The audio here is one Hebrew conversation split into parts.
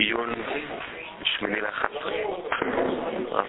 עיון שמיני לאחת עשרה, רב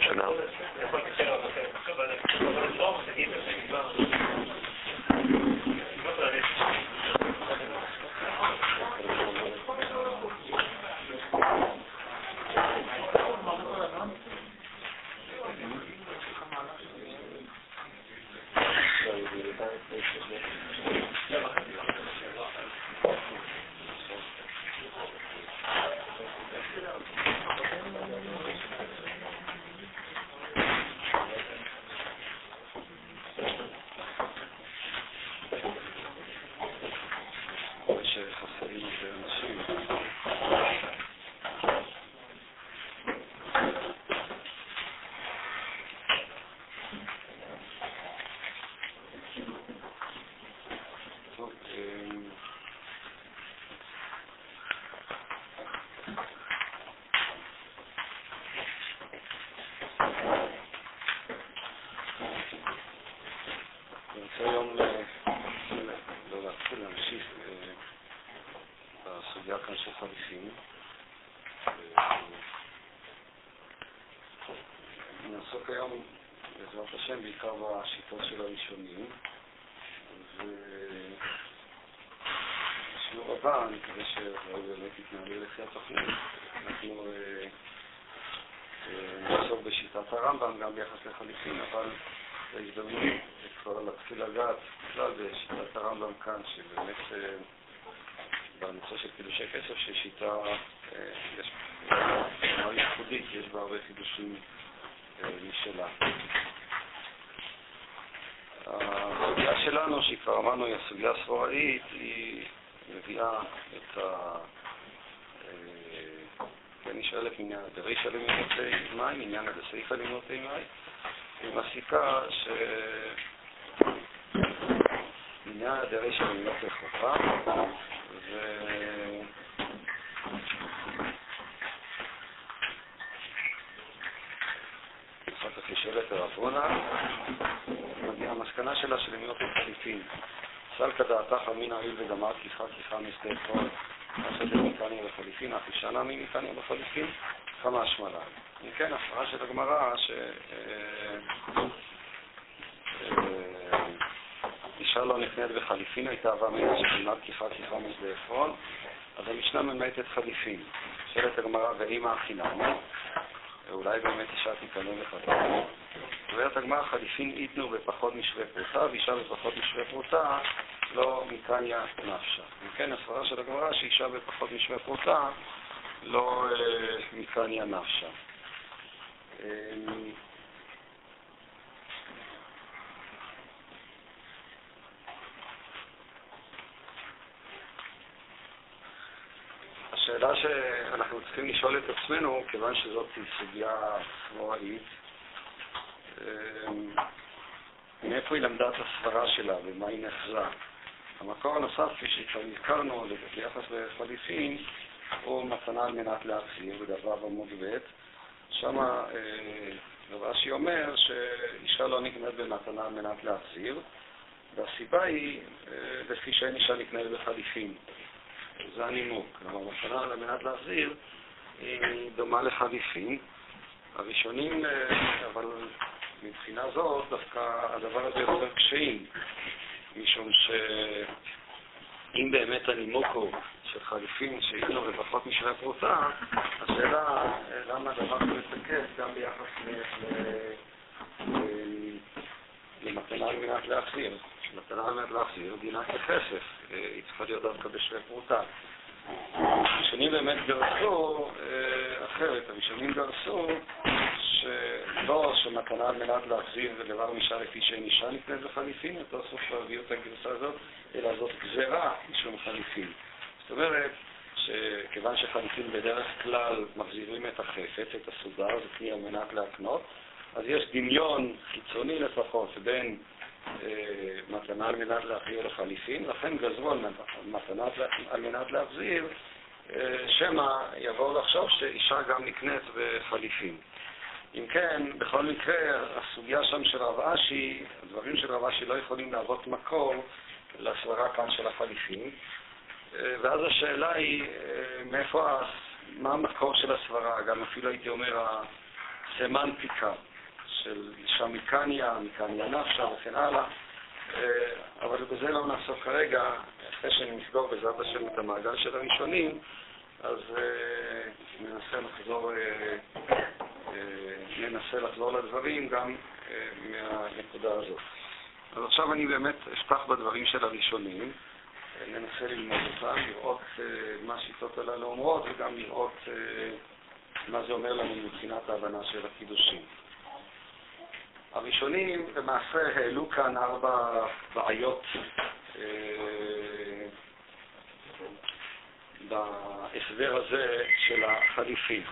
שלנו. הרמב"ם גם ביחס לחליפין, אבל זו הזדמנות כבר להתחיל לגעת בכלל בשיטת הרמב"ם כאן, שבאמת בנושא של קידושי כסף, ששיטה, יש ייחודית, יש בה הרבה חידושים משלה. הסוגיה שלנו, שהיא כבר אמרנו, היא הסוגיה הסבוראית, היא מביאה את ה... נשאלת עניין דרישא למימותי מים, עניין הדסעיפא למימותי מים, היא מסיקה ש... עניין הדרישא למימותי חובה, ו... אחר כך היא שואלת רב הונא, המסקנה שלה של למימותי חליפין. סלקא דעתך אמינא הואיל וגמר כיחה כיחה משדה חול אשר דמיקניה אף אישנה ממיקניה בחליפין, כמה השמלה. אם כן, הפרעה של הגמרא, ש... אישה לא נכנית בחליפין, הייתה מנה שכמעט כיחה כיחה משדה עפרון, אז המשנה ממעטת חליפין. שואלת הגמרא, ואימא החינם, ואולי באמת אישה תיכנע לחליפין. אומרת הגמרא, חליפין איתנו בפחות משווה פרוטה, ואישה בפחות משווה פרוטה, לא מקניה נפשה. אם כן, הסברה של הגמרא שאישה בפחות משווה פרוטה לא אה, מקניה נפשה. אה, השאלה שאנחנו צריכים לשאול את עצמנו, כיוון שזאת סוגיה אה, מאיפה היא למדה את הסברה שלה ומה היא נחזה? המקור הנוסף, כפי שכבר הזכרנו ביחס לחליפין, הוא מתנה על מנת להחזיר, בדבר עמוד ב', שם אה, רש"י אומר שאישה לא נקנית במתנה על מנת להחזיר, והסיבה היא, אה, לפי שאין אישה נקנית בחליפין. זה הנימוק. כלומר, מתנה על מנת להחזיר היא דומה לחליפין. הראשונים, אה, אבל מבחינה זאת, דווקא הדבר הזה יוצר קשיים. משום שאם באמת הנימוק הוא של חליפין שיש לו לפחות משווה פרוטה, השאלה למה הדבר הזה מתקף גם ביחס למתנה על מנת להחזיר. מתנה על מנת להחזיר דינה ככסף, היא צריכה להיות דווקא בשווה פרוטה. הראשונים באמת גרסו אה, אחרת, הראשונים גרסו שלא שמתנה על מנת להחזיר דבר נשאר לפי שאין אישה נקנית בחליפין, אותו סוף הביאו את הגרסה הזאת, אלא זאת גזרה משום חליפין. זאת אומרת, שכיוון שחליפין בדרך כלל מחזירים את החפץ, את הסודר, זה כלי על מנת להקנות, אז יש דמיון חיצוני לפחות בין אה, מתנה על מנת להחזיר לחליפין, לכן גזרו על מתנה על מנת להחזיר, אה, שמא יבואו לחשוב שאישה גם נקנית בחליפין. אם כן, בכל מקרה, הסוגיה שם של רב אשי, הדברים של רב אשי לא יכולים להוות מקור לסברה כאן של החליפין, אה, ואז השאלה היא, מאיפה, מה המקור של הסברה, גם אפילו הייתי אומר הסמנטיקה של אישה מקניה, מקניה נפשה וכן הלאה, אה, אבל בזה לא נעסוק כרגע, אחרי שנסגור בעזרת השם את המעגל של הראשונים, אז אה, ננסה לחזור, ננסה לחזור לדברים גם מהנקודה הזאת. אז עכשיו אני באמת אפתח בדברים של הראשונים. ננסה ללמוד אותם, לראות מה השיטות הללו אומרות וגם לראות מה זה אומר לנו מבחינת ההבנה של הקידושים. הראשונים למעשה העלו כאן ארבע בעיות בהסבר הזה של החליפים.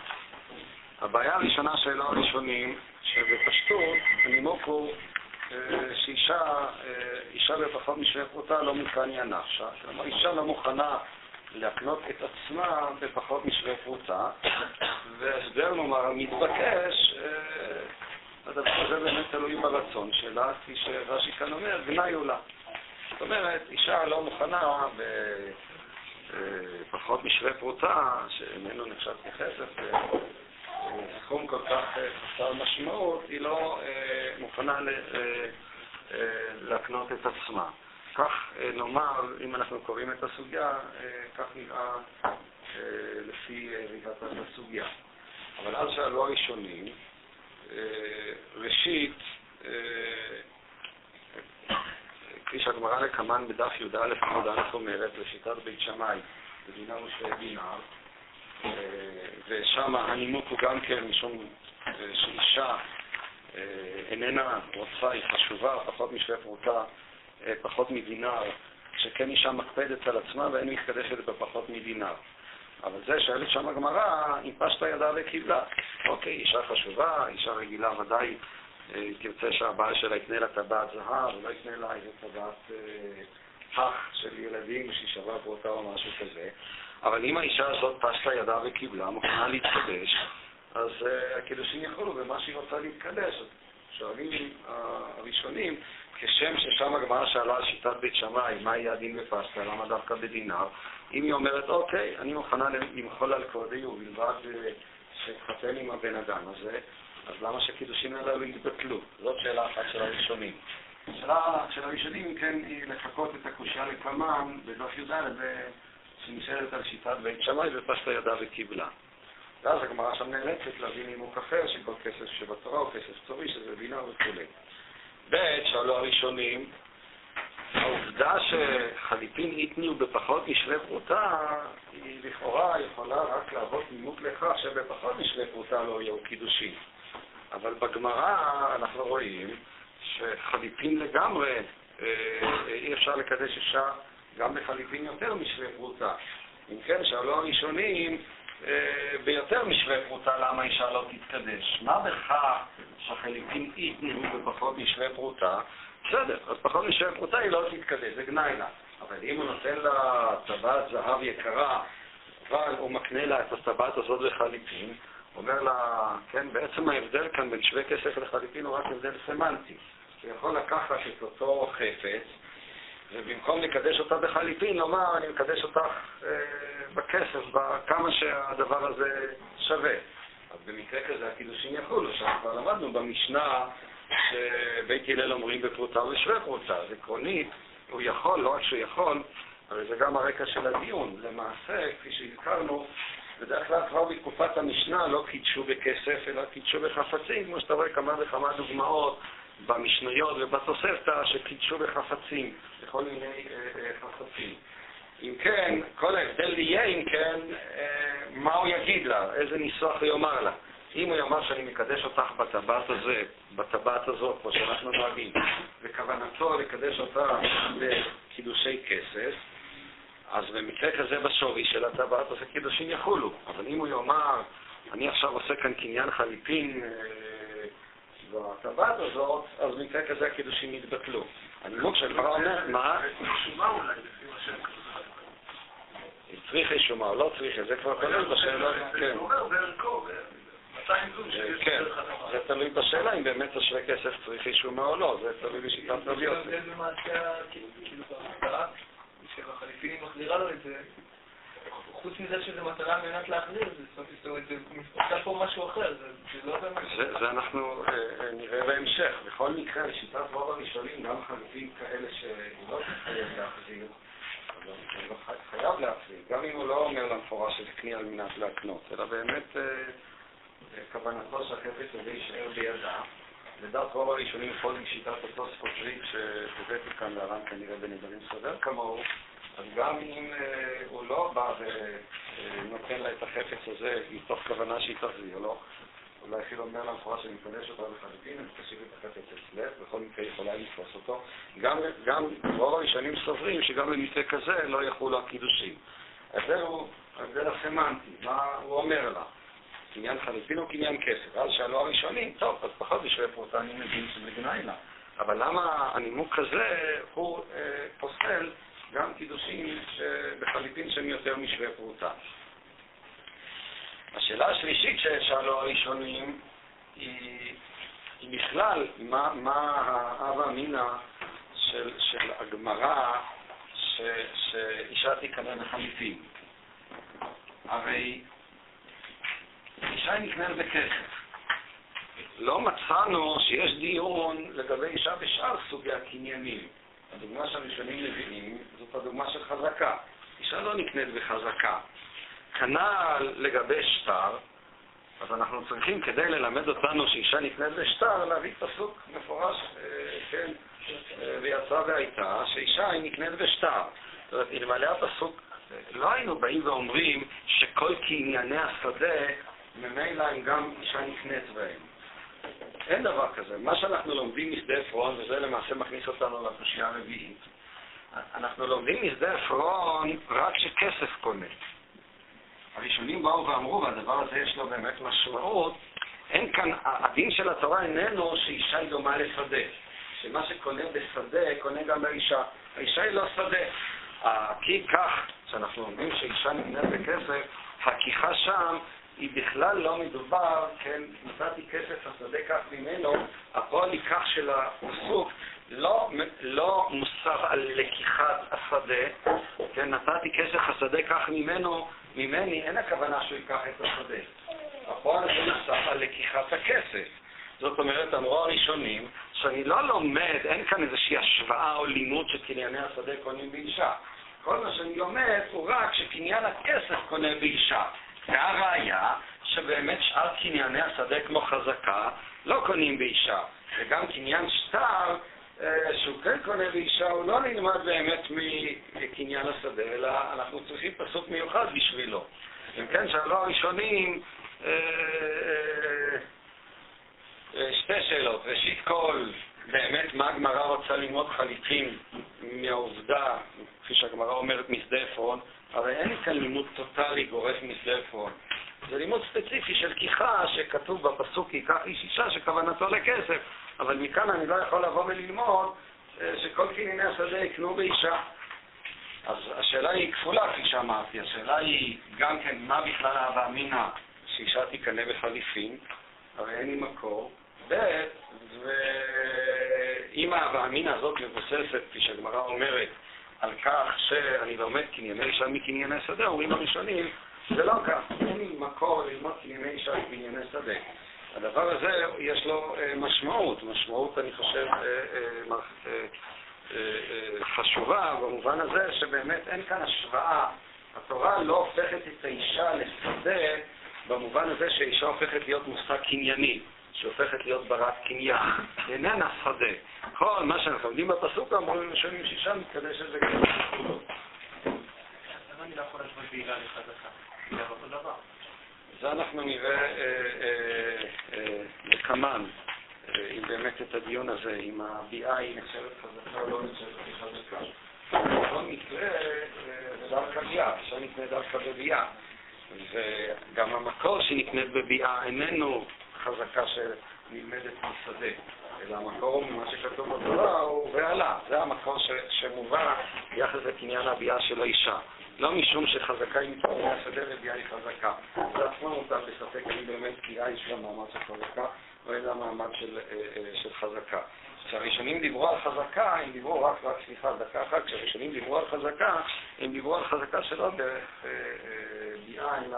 הבעיה הראשונה שהעלו הראשונים, שבפשטות הנימוק הוא שאישה אישה בפחות משווה פרוטה לא מקניה נפשה. כלומר, אישה לא מוכנה להקנות את עצמה בפחות משווה פרוטה, והסבר, נאמר, המתבקש, הדבר הזה באמת תלוי ברצון שלה, כפי שרש"י כאן אומר, גנאי עולה. זאת אומרת, אישה לא מוכנה בפחות משווה פרוטה, שאיננו נחשב ככסף, סכום כל כך חסר משמעות, היא לא מוכנה להקנות את עצמה. כך נאמר, אם אנחנו קוראים את הסוגיה, כך נראה לפי ראיית הסוגיה. אבל אז שאלו הראשונים, ראשית, כפי שהגמרא לקמן בדף י"א עמוד א' אומרת, לשיטת בית שמאי, בדינה ושווה ושם הנימוק הוא גם כן משום שאישה איננה רוצה, היא חשובה, פחות משווה פרוטה, פחות מדינר, שכן אישה מקפדת על עצמה ואין מתקדשת בפחות מדינר. אבל זה שואלת שם הגמרא, אם פשטה ידה וקיבלה. אוקיי, אישה חשובה, אישה רגילה ודאי תרצה שהבעל שלה יקנה לה טבעת זהב, ולא יקנה לה איזה טבעת פח של ילדים שהיא שווה פרוטה או משהו כזה. אבל אם האישה הזאת פשטה ידה וקיבלה, מוכנה להתקדש, אז uh, הקידושים יחולו במה שהיא רוצה להתקדש. שואלים uh, הראשונים, כשם ששם הגמרא שאלה על שיטת בית שמאי, מה יהיה הדין בפסטה, למה דווקא בדינר? אם היא אומרת, אוקיי, אני מוכנה למחול על כבודי ובלבד אה, שאתחתן עם הבן אדם הזה, אז למה שהקידושים הללו יתבטלו? זאת שאלה אחת של הראשונים. השאלה של הראשונים, כן, היא לחכות את הקושייה לקמן בדף י"ד, שנשארת על שיטת בית שמאי ופשטה ידה וקיבלה. ואז הגמרא שם נאלצת להביא נימוק אחר של כל כסף שבתורה או כסף צורי, שזה בינה וכו'. ב', שאלו הראשונים, העובדה שחליפין איתניו בפחות משווה פרוטה, היא לכאורה יכולה רק להוות נימוק לכך שבפחות משווה פרוטה לא יהיו קידושים. אבל בגמרא אנחנו רואים שחליפין לגמרי, אי אפשר לקדש אישה גם בחליפין יותר משווה פרוטה. אם כן, שאלו הראשונים, ביותר משווה פרוטה למה אישה לא תתקדש. מה בכך שהחליפין ייתנו בפחות משווה פרוטה? בסדר, אז פחות משווה פרוטה היא לא תתקדש, זה גנאי לה. אבל אם הוא נותן לה טבעת זהב יקרה, אבל הוא מקנה לה את הטבעת הזאת לחליפין, אומר לה, כן, בעצם ההבדל כאן בין שווה כסף לחליפין הוא רק הבדל סמנטי. הוא יכול לקחת את אותו חפץ, ובמקום לקדש אותה בחליפין, לומר, אני מקדש אותך אה, בכסף, בכמה שהדבר הזה שווה. אז במקרה כזה הקידושים יחולו, שאנחנו כבר למדנו במשנה שבית הלל אומרים בפרוטה ובשווה פרוטה. אז עקרונית, הוא יכול, לא רק שהוא יכול, אבל זה גם הרקע של הדיון. למעשה, כפי שהזכרנו, בדרך כלל כבר בתקופת המשנה לא קידשו בכסף, אלא קידשו בחפצים, כמו שאתה רואה כמה וכמה דוגמאות במשניות ובתוספתא שקידשו בחפצים, בכל מיני אה, אה, חפצים. אם כן, כל ההבדל יהיה אם כן, אה, מה הוא יגיד לה, איזה ניסוח הוא יאמר לה. אם הוא יאמר שאני מקדש אותך בטבעת הזה, בטבעת הזאת, כמו שאנחנו נוהגים, וכוונתו לקדש אותה בקידושי כסף, אז במקרה כזה בשווי של הטבעת הזה קידושים יחולו. אבל אם הוא יאמר, אני עכשיו עושה כאן קניין חליפין בטבעת הזאת, אז במקרה כזה הקידושים יתבטלו. הנימוק של גמרא אומר, מה? צריכי שומה או לא צריכי, זה כבר כולל בשאלה, כן. כן, זה תלוי בשאלה אם באמת תושבי כסף צריכי שומה או לא, זה תלוי בשיטת רבי יוסי. זה למעשה, כאילו, בהפתעה, שהחליפינים מחזירה לו את זה, חוץ מזה שזה מטרה על מנת להחזיר, זה עושה פה משהו אחר, זה לא באמת... זה אנחנו אה, אה, נראה בהמשך. בכל מקרה, לשיטת רוב הראשונים, גם חלופים כאלה שהוא לא חייב להחזיר, חייב להחזיר, גם אם הוא לא אומר למפורש שזה קנייה על מנת להקנות, אלא באמת אה, כוונתו שהחפץ הזה יישאר בידה. לדעת רוב הראשונים, כל שיטת אותו ספוטריק שהבאתי כאן להלן כנראה בנדרים סובר כמוהו, אז גם אם אה, הוא לא בא ונותן לה את החפץ הזה מתוך כוונה שהיא תחזיר לו, אולי אפילו אומר למפורש שאני מקדש אותו לחלוטין, אני תשיב את החפץ אצלך, בכל מקרה יכולה לתפוס אותו. גם, רוב הראשונים סוברים שגם במקרה כזה לא יחולו הקידושים. אז זהו ההבדל הסמנטי, מה הוא אומר לה? קניין חליפין או קניין כסף? אז שאלו הראשונים, טוב, אז פחות בשביל פרוטה אני מבין שזה גנאי לה. אבל למה הנימוק הזה הוא אה, פוסל גם קידושים בחליפין שהם יותר משווה פרוטה. השאלה השלישית ששאלו הראשונים היא, היא בכלל, מה, מה האב אמינא של, של הגמרא שאישה תיכנע לחליפין? הרי אישה נקנית בכסף. לא מצאנו שיש דיון לגבי אישה בשאר סוגי הקניינים. הדוגמה שהראשונים מביאים זאת הדוגמה של חזקה. אישה לא נקנית בחזקה. כנ"ל לגבי שטר, אז אנחנו צריכים, כדי ללמד אותנו שאישה נקנית בשטר, להביא פסוק מפורש, אה, כן, אה, ויצא והייתה, שאישה היא נקנית בשטר. זאת אומרת, אלמלא הפסוק, לא היינו באים ואומרים שכל קנייני השדה, ממילא הם גם אישה נקנית בהם. אין דבר כזה. מה שאנחנו לומדים משדה עפרון, וזה למעשה מכניס אותנו לקושייה הרביעית, אנחנו לומדים משדה עפרון רק שכסף קונה. הראשונים באו ואמרו, והדבר הזה יש לו באמת משמעות, אין כאן, הדין של התורה איננו שאישה היא דומה לשדה. שמה שקונה בשדה, קונה גם באישה. האישה היא לא שדה. כי כך, כשאנחנו אומרים שאישה נקנית בכסף, הכיחה שם היא בכלל לא מדובר, כן, נתתי כסף השדה כך ממנו, הפועל ייקח של הפסוק לא, לא מוסר על לקיחת השדה, כן, נתתי כסף השדה כך ממנו, ממני, אין הכוונה שהוא ייקח את השדה. הפועל הזה מוסר על לקיחת הכסף. זאת אומרת, אמרו הראשונים, שאני לא לומד, אין כאן איזושהי השוואה או לימוד שקנייני השדה קונים באישה. כל מה שאני לומד הוא רק שקניין הכסף קונה באישה. והראיה שבאמת שאר קנייני השדה כמו חזקה לא קונים באישה, וגם קניין שטר אה, שהוא כן קונה באישה הוא לא נלמד באמת מקניין השדה, אלא אנחנו צריכים פסוק מיוחד בשבילו. אם כן, שאלו הראשונים אה, אה, שתי שאלות. ראשית כל, באמת מה הגמרא רוצה ללמוד חליפים מהעובדה, כפי שהגמרא אומרת, משדה עפרון? הרי אין לי כאן לימוד טוטאלי גורף עפרון. זה לימוד ספציפי של כיחה שכתוב בפסוק ייקח איש אישה שכוונתו לכסף, אבל מכאן אני לא יכול לבוא וללמוד אה, שכל קנייני השדה יקנו באישה. אז השאלה היא כפולה, כפי שאמרתי. השאלה היא גם כן, מה בכלל אהבה אמינא שאישה תקנא בחליפין? הרי אין לי מקור. ב', ואם האהבה אמינא הזאת מבוססת, כפי שהגמרא אומרת, על כך שאני לומד קנייני אישה מקנייני שדה, אומרים הראשונים, זה לא כך, אין לי מקור ללמוד קנייני אישה מקנייני שדה. הדבר הזה יש לו אה, משמעות, משמעות אני חושב אה, אה, חשובה במובן הזה שבאמת אין כאן השוואה. התורה לא הופכת את האישה לשדה במובן הזה שאישה הופכת להיות מושג קנייני. שהופכת להיות ברת קניין, איננה שדה. כל מה שאנחנו לומדים בפסוק אמורים ראשונים שישה מתקדש אני לא יכול להשוות בעילה לחזקה? זה אותו דבר. זה אנחנו נראה לקמן, אם באמת את הדיון הזה, אם הביאה היא נחשבת חזקה או לא נחשבת חזקה. בכל מקרה, זה דווקא ביאה, אפשר נקנה דווקא בביאה. וגם המקור שנקנית בביאה איננו חזקה שנלמדת משדה, אלא המקור ממה שכתוב בתורה הוא ועלה. זה המקור ש, שמובא ביחס לקניין הביאה של האישה. לא משום שחזקה היא מקניין השדה וביאה היא חזקה. זה עצמו מותר בספק, האם באמת ביאה יש לה מעמד של חזקה, או אין לה מעמד של, אה, אה, של חזקה. כשהראשונים דיברו על חזקה, הם דיברו רק, רק סליחה, דקה אחת, כשהראשונים דיברו על חזקה, הם דיברו על חזקה שלא דרך אה, אה, ביאה, אלא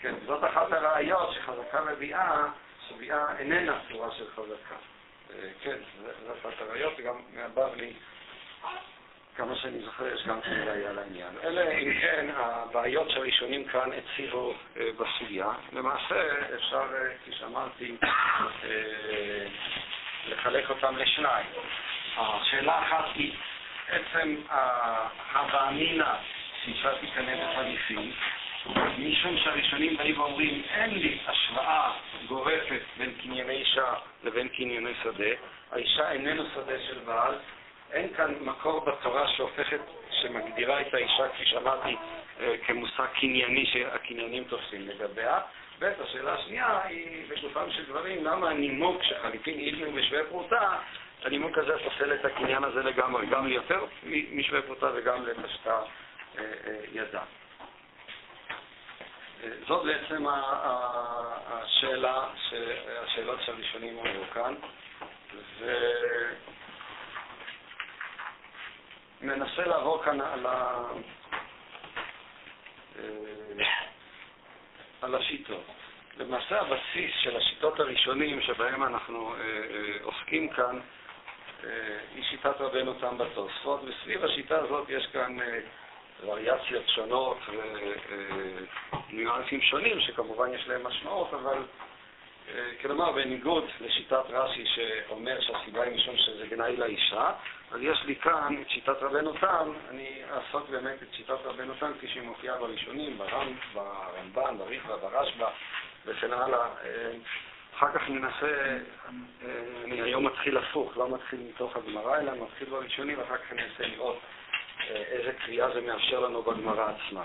כן, זאת אחת הראיות שחזקה מביאה, שביאה איננה צורה של חזקה. אה, כן, זו אחת הראיות, וגם מהבבלי, כמה שאני זוכר, יש גם כן ראייה לעניין. אלה, אם כן, הבעיות שהראשונים כאן הציבו אה, בסוגיה. למעשה, אפשר, אה, כפי שאמרתי, לחלק אותם לשניים. השאלה האחת היא, עצם ההווה אמינא שאישה תיכנס בחליפין, משום שהראשונים באים ואומרים, אין לי השוואה גורפת בין קנייני אישה לבין קנייני שדה, האישה איננו שדה של בעל, אין כאן מקור בתורה שהופכת, שמגדירה את האישה, כפי שאמרתי, אה, כמושג קנייני שהקניינים תופסים לגביה. ב', השאלה השנייה היא, בשלופם של דברים, למה הנימוק שחליפין אילנו ושווה פרוטה, הנימוק הזה פוסל את הקניין הזה לגמרי, גם ליותר משווה פרוטה וגם לפשטה אה, אה, ידה. זאת בעצם השאלה, השאלות שהראשונים אמרו כאן, ומנסה לעבור כאן על, ה... אה, על השיטות. למעשה הבסיס של השיטות הראשונים שבהם אנחנו אה, אה, עוסקים כאן היא שיטת רבנו תם בתוספות, וסביב השיטה הזאת יש כאן וריאציות שונות וניואנסים שונים שכמובן יש להם משמעות, אבל אה, כלומר בניגוד לשיטת רש"י שאומר שהסיבה היא משום שזה גנאי לאישה, אז יש לי כאן את שיטת רבנו תם, אני אעסוק באמת את שיטת רבנו תם כפי שהיא מופיעה בראשונים, ברמ, ברמב"ן, בריחווה, ברשב"א וכן הלאה. אה, אחר כך ננסה, אה, אני היום מתחיל הפוך, לא מתחיל מתוך הגמרא, אלא מתחיל בראשונים, ואחר כך ננסה לראות אה, איזה קריאה זה מאפשר לנו בגמרא עצמה.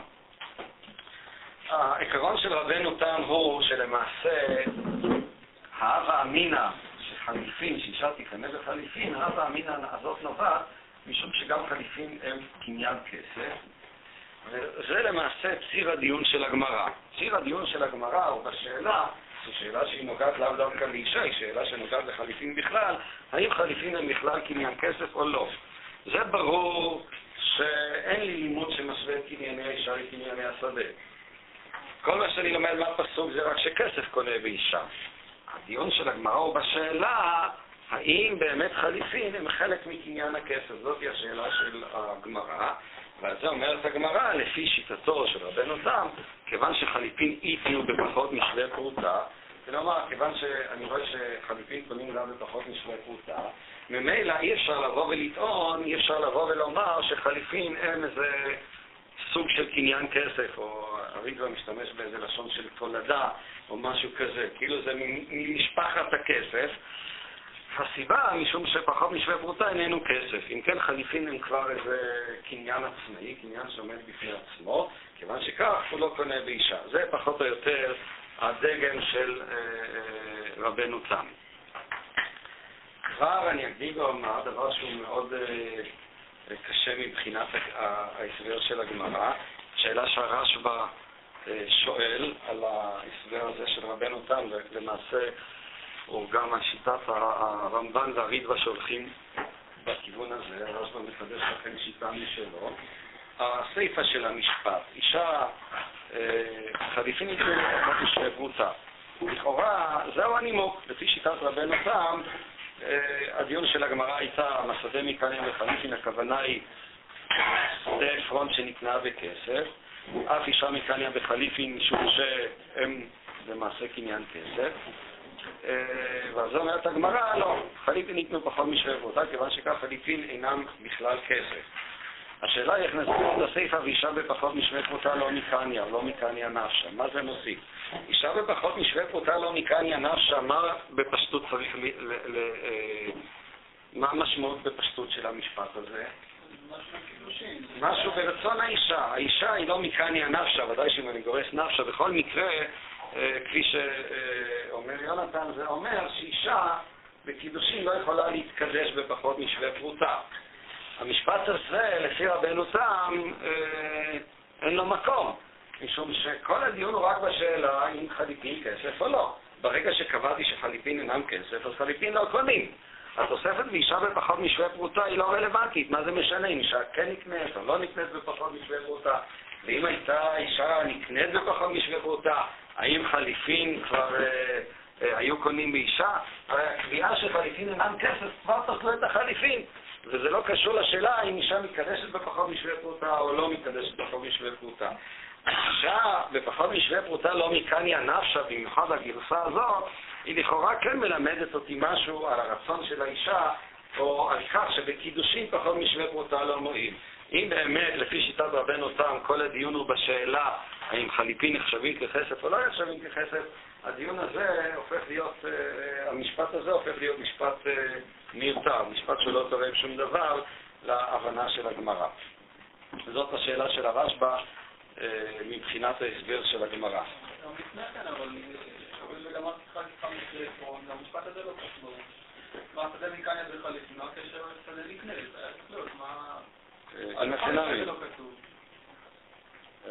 העיקרון של רבנו תם הוא שלמעשה ההווה אמינא שחליפין, שאישה תיכנס לחליפין, ההווה אמינא הזאת נובעת משום שגם חליפין הם קניין כסף, וזה למעשה ציר הדיון של הגמרא. ציר הדיון של הגמרא הוא בשאלה, זו שאלה שהיא נוגעת לאו דווקא לאישה, היא שאלה שנוגעת לחליפין בכלל, האם חליפין הם בכלל קניין כסף או לא. זה ברור שאין לי לימוד שמשווה את קנייני האישה לקנייני השדה. כל מה שאני לומד מהפסוק זה רק שכסף קונה באישה. הדיון של הגמרא הוא בשאלה האם באמת חליפין הם חלק מקניין הכסף. זאת השאלה של הגמרא, ועל זה אומרת הגמרא, לפי שיטתו של רבנו תם, כיוון שחליפין איתנו בפחות משווה פרוטה, כלומר, כיוון שאני רואה שחליפין קונים גם בפחות משווה פרוטה, ממילא אי אפשר לבוא ולטעון, אי אפשר לבוא ולומר שחליפין הם איזה סוג של קניין כסף, או הריטווה משתמש באיזה לשון של תולדה, או משהו כזה, כאילו זה ממשפחת הכסף. הסיבה, משום שפחות משווה פרוטה איננו כסף. אם כן, חליפין הם כבר איזה קניין עצמאי, קניין שעומד בפני עצמו, כיוון שכך הוא לא קונה באישה. זה פחות או יותר הדגם של אה, אה, רבנו תם. כבר אני אקדים ואומר דבר שהוא מאוד אה, קשה מבחינת ההסבר של הגמרא, שאלה שהרשב"א אה, שואל על ההסבר הזה של רבנו תם, ולמעשה הוא גם על שיטת הרמב"ן והרידווה שהולכים בכיוון הזה, הרשב"א מחדש לכם שיטה משלו. הסיפא של המשפט, אישה חליפין איתו פחות משווה פרוטה. לכאורה, זהו הנימוק, לפי שיטת רבנו תם, הדיון של הגמרא הייתה מסדה מקניה וחליפין, הכוונה היא שדה עפרון שנקנה בכסף, אף אישה מקניה בחליפין משום שהם למעשה קניין כסף. ועל זה אומרת הגמרא, לא, חליפין ניתנו פחות משווה כיוון שכך חליפין אינם בכלל כסף. השאלה היא איך נסביר את הסיפא ואישה בפחות משווה פרוטה לא מקניה, לא מקניה נפשה. מה זה מוסיף? אישה בפחות משווה פרוטה לא מקניה נפשה, מה בפשטות צריך ל... ל, ל אה, מה המשמעות בפשטות של המשפט הזה? משהו ברצון האישה. האישה היא לא מקניה נפשה, ודאי שאם אני גורס נפשה, בכל מקרה, אה, כפי שאומר יונתן, זה אומר שאישה בקידושין לא יכולה להתקדש בפחות משווה פרוטה. המשפט הזה, לפי רבנו תם, אה, אין לו מקום, משום שכל הדיון הוא רק בשאלה אם חליפין כסף או לא. ברגע שקבעתי שחליפין אינם כסף, אז חליפין לא קונים. התוספת באישה בפחות משווה פרוטה היא לא רלוונטית, מה זה משנה אם אישה כן נקנית או לא נקנית בפחות משווה פרוטה? ואם הייתה אישה נקנית בפחות משווה פרוטה, האם חליפין כבר אה, אה, היו קונים באישה? הרי הקביעה שחליפין אינם כסף כבר תאכלו את החליפין. וזה לא קשור לשאלה אם אישה מקדשת בפחות משווה פרוטה או לא מקדשת בפחות משווה פרוטה. אישה בפחות משווה פרוטה לא מקניה נפשה, במיוחד הגרסה הזאת, היא לכאורה כן מלמדת אותי משהו על הרצון של האישה, או על כך שבקידושין פחות משווה פרוטה לא מועיל. אם באמת, לפי שיטת רבנו תם, כל הדיון הוא בשאלה האם חליפין נחשבים ככסף או לא נחשבים ככסף, הדיון הזה הופך להיות, uh, המשפט הזה הופך להיות משפט uh, מיותר, משפט שלא תורם שום דבר להבנה של הגמרא. זאת השאלה של הרשב"א uh, מבחינת ההסבר של הגמרא.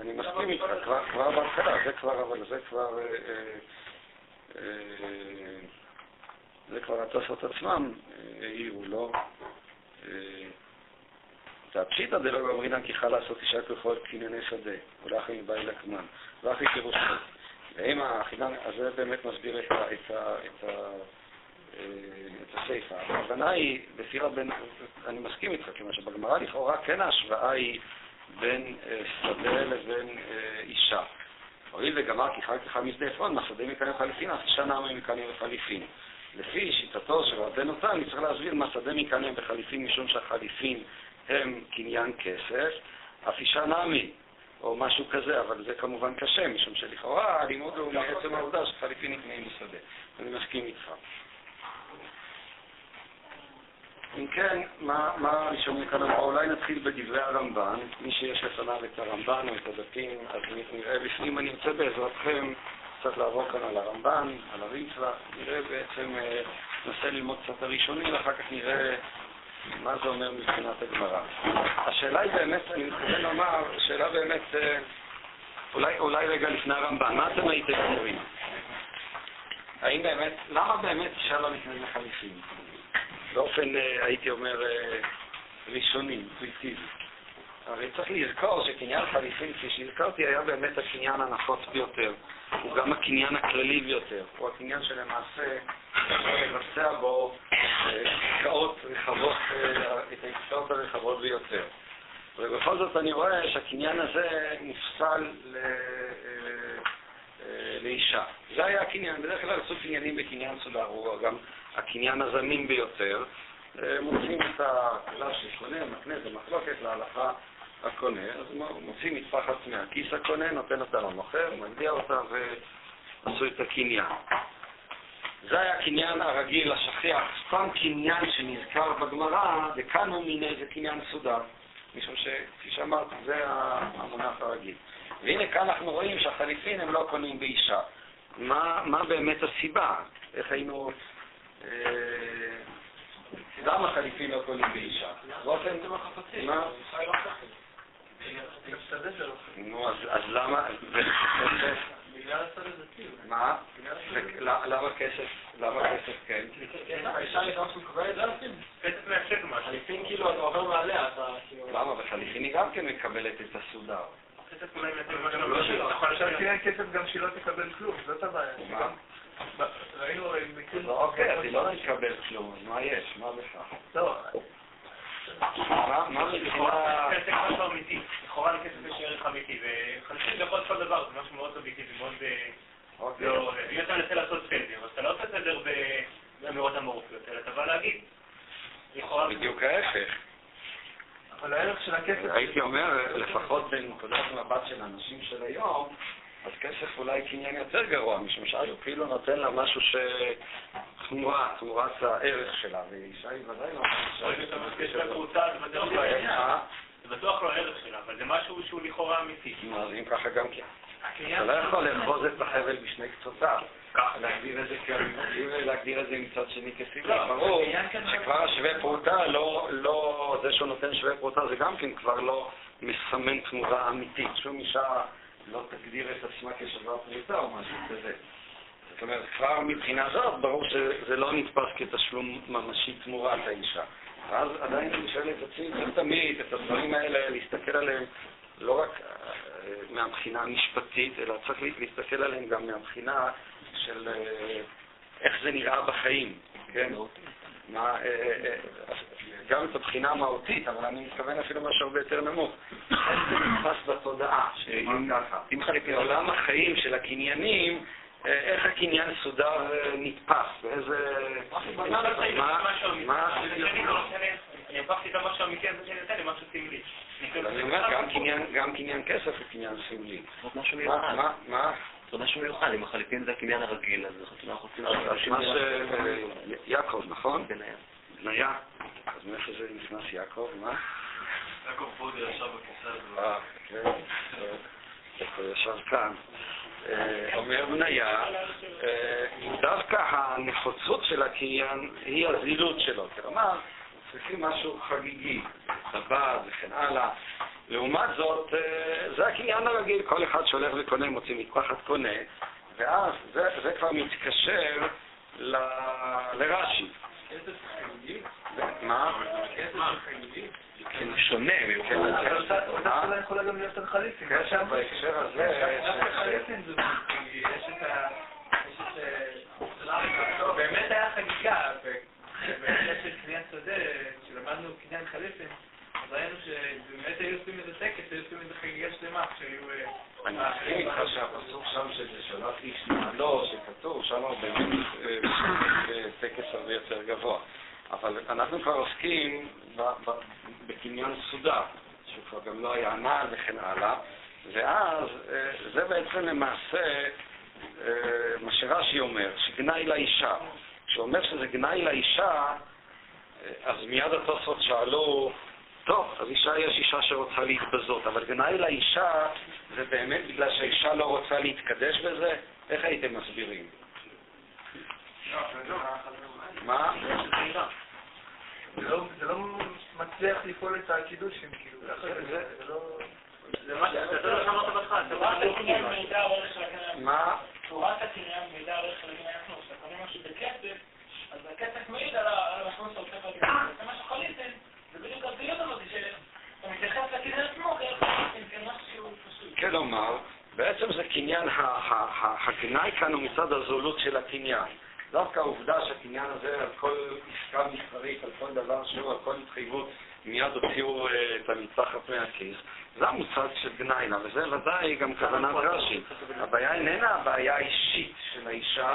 אני מסכים איתך, כבר בהתחלה, זה כבר, אבל זה כבר... זה כבר התוספות עצמם העירו, לא? והפשיטא דלא גמרינן כי חל לעשות אישה ככל קנייני שדה, ולאחר מבאי לקמן, ואחרי קירושו. ואם החינן, אז זה באמת מסביר את, ה, את, ה, את, ה, את הסיפא. הכוונה היא, לפי רבן, אני מסכים איתך, כיוון שבגמרא לכאורה כן ההשוואה היא בין שדה לבין אישה. הואיל וגמר כי חג אחד משדה עפרון, מהשדה מקנא וחליפין, אז אישה נעמה מקנא וחליפין. לפי שיטתו של רבנו תם, צריך להסביר מה שדה מקנא וחליפין, משום שהחליפין הם קניין כסף, אף אישה נעמי, או משהו כזה, אבל זה כמובן קשה, משום שלכאורה הלימוד הוא מעצם העובדה שחליפין נקנאים בשדה. אני מסכים איתך. אם כן, מה, מה כאן אמרו? אולי נתחיל בדברי הרמב"ן. מי שיש לפניו את הרמב"ן או את הדפים, אז נראה בפנים. אני רוצה בעזרתכם קצת לעבור כאן על הרמב"ן, על הריצווה. נראה בעצם, אה, ננסה ללמוד קצת הראשונים, ואחר כך נראה מה זה אומר מבחינת הגמרא. השאלה היא באמת, אני מתכוון לומר, שאלה באמת, אה, אולי, אולי רגע לפני הרמב"ן, מה אתם הייתם אומרים? האם באמת, למה באמת אישה לא נקנית לחליפין? באופן, אה, הייתי אומר, ראשוני, אינטואיטיבי. הרי צריך לזכור שקניין חליפין, כפי שהזכרתי, היה באמת הקניין הנפוץ ביותר. הוא גם הקניין הכללי ביותר. הוא הקניין שלמעשה לבצע בו אה, עסקאות רחבות, את העסקאות הרחבות ביותר. ובכל זאת אני רואה שהקניין הזה נפסל ל... לאישה. זה היה הקניין. בדרך כלל עשו קניינים בקניין סודר, הוא גם הקניין הזמין ביותר. מוצאים את הכלל של קונה, מקנה, זה מחלוקת להלכה הקונה, אז מוצאים מטפחת מהכיס הקונה, נותן אותה למוכר, מגדיר אותה ועשו את הקניין. זה היה הקניין הרגיל, השכיח, סתם קניין שנזכר בגמרא, וכאן הוא מיני זה קניין סודר, משום שכפי שאמרתי, זה המונח הרגיל. והנה כאן אנחנו רואים שהחליפין הם לא קונים באישה. מה, מה באמת הסיבה? איך היינו... אה, למה חליפין לא קונים באישה? באופן... מה? נו, אז למה... מה? למה כסף? למה כסף כן? חליפין כאילו אתה עובר מעליה, אתה כאילו... למה? וחליפין היא גם כן מקבלת את הסודר. כסף אולי לא שלו. עכשיו תראה כסף גם שהיא לא תקבל כלום, זאת הבעיה. מה? ראינו מקרים... אוקיי, אז היא לא תקבל כלום, אז מה יש? מה בכך? לא. מה מבחינה... כסף אמיתי. לכאורה לכסף יש ערך אמיתי, יכול להיות כל דבר, זה משהו מאוד אובייקטיבי, מאוד... לא, אם אתה מנסה לעשות סדר, אז אתה לא עושה סדר באמירות אמורפיות, אלא אתה בא להגיד. בדיוק ההפך. אבל הערך של הכסף... הייתי אומר, לפחות בנקודת מבט של אנשים של היום, אז כסף אולי קניין יותר גרוע, משום שהוא כאילו נותן לה משהו שתמורה, תמורת הערך שלה, ואישה היא ודאי לא... ברגע שאתה מבקש בפרוטה, זה בטוח לא הערך. אה? זה בטוח לא הערך שלה, אבל זה משהו שהוא לכאורה אמיתי. אז אם ככה גם כן. אתה לא יכול לאחוז את החבל בשני קצותיו. להגדיר את זה כאמיתי ולהגדיר את זה מצד שני כסיבה. ברור שכבר השווה פרוטה, לא, לא, זה שהוא נותן שווה פרוטה זה גם כן כבר לא מסמן תמורה אמיתית. שום אישה לא תגדיר את עצמה כשווה פרוטה או משהו כזה. זאת אומרת, כבר מבחינה זאת, ברור שזה לא נתפס כתשלום ממשי תמורת האישה. ואז עדיין אני שואל את עצמי, צריך תמיד את הדברים האלה, להסתכל עליהם לא רק אה, מהבחינה המשפטית, אלא צריך להסתכל עליהם גם מהבחינה של אה, איך זה נראה בחיים, כן? מה, אה, גם את הבחינה המהותית, אבל אני מתכוון אפילו משהו הרבה יותר נמוך. איך זה נתפס בתודעה, שאם אם חלק מעולם החיים של הקניינים, איך הקניין סודר ונתפס, באיזה... מה... אני הפכתי את המשהו האמיתי הזה שאני נותן למשהו סמלי. אני אומר, גם קניין כסף הוא קניין סמלי. מה? זה משהו מיוחד, אם החליפין זה הקניין הרגיל, אז אנחנו רוצים... מה ש... יעקב, נכון? בניה. בניה. אז מאיפה זה נכנס יעקב? מה? יעקב פודי ישב בכיסא הזה. אה, כן. הוא ישב כאן. אומר בניה, דווקא הנחוצות של הקניין היא הזילות שלו. כלומר, צריכים משהו חגיגי, טבעת וכן הלאה. לעומת זאת, זה הקניין הרגיל, כל אחד שהולך וקונה, מוציא מטפחת קונה, ואז זה, זה כבר מתקשר ל... לרש"י. מה? כן, שונה אותה יכולה גם להיות על חליפין. קשר בהקשר הזה... יש את ה... באמת היה חגיגה, ובקשר של קניין שדה, כשלמדנו קניין חליפין, אז ראינו שבאמת היו עושים איזה טקס, היו עושים איזה חגיגה שלמה, כשהיו... אני מסכים איתך שהפסוק שם שזה שלח איש נעלו, שכתוב, שם באמת טקס הרבה יותר גבוה. אבל אנחנו כבר עוסקים בקניין סודר, שהוא כבר גם לא היה נעל וכן הלאה, ואז זה בעצם למעשה מה שרש"י אומר, שגנאי לאישה. כשהוא אומר שזה גנאי לאישה, אז מיד התוספות שאלו, טוב, אז אישה יש אישה שרוצה להתבזות, אבל גנאי לאישה זה באמת בגלל שהאישה לא רוצה להתקדש בזה? איך הייתם מסבירים? מה? זה לא מצליח לפעול את הקידושים, כאילו, זה לא... זה מה שאמרת בהתחלה, מה? צורת הקניין מידע ערך של הקניין עצמו, כשאתה קונה משהו בכסף, אז הכסף מעיד על המשמעות שאתה רוצה. זה מה שחליתם, זה בדיוק הזילות הזאת, שאתה מתייחס לקניין עצמו כמשהו שהוא פשוט. כלומר, בעצם זה קניין, הגנאי כאן הוא מצד הזולות של הקניין. דווקא העובדה שהקניין הזה, על כל עסקה מסחרית, על כל דבר שהוא, על כל התחייבות, מיד הוציאו את המתחת מהכיס. זה המושג של גניינה, וזה ודאי גם כוונת רש"י. הבעיה איננה הבעיה האישית של האישה,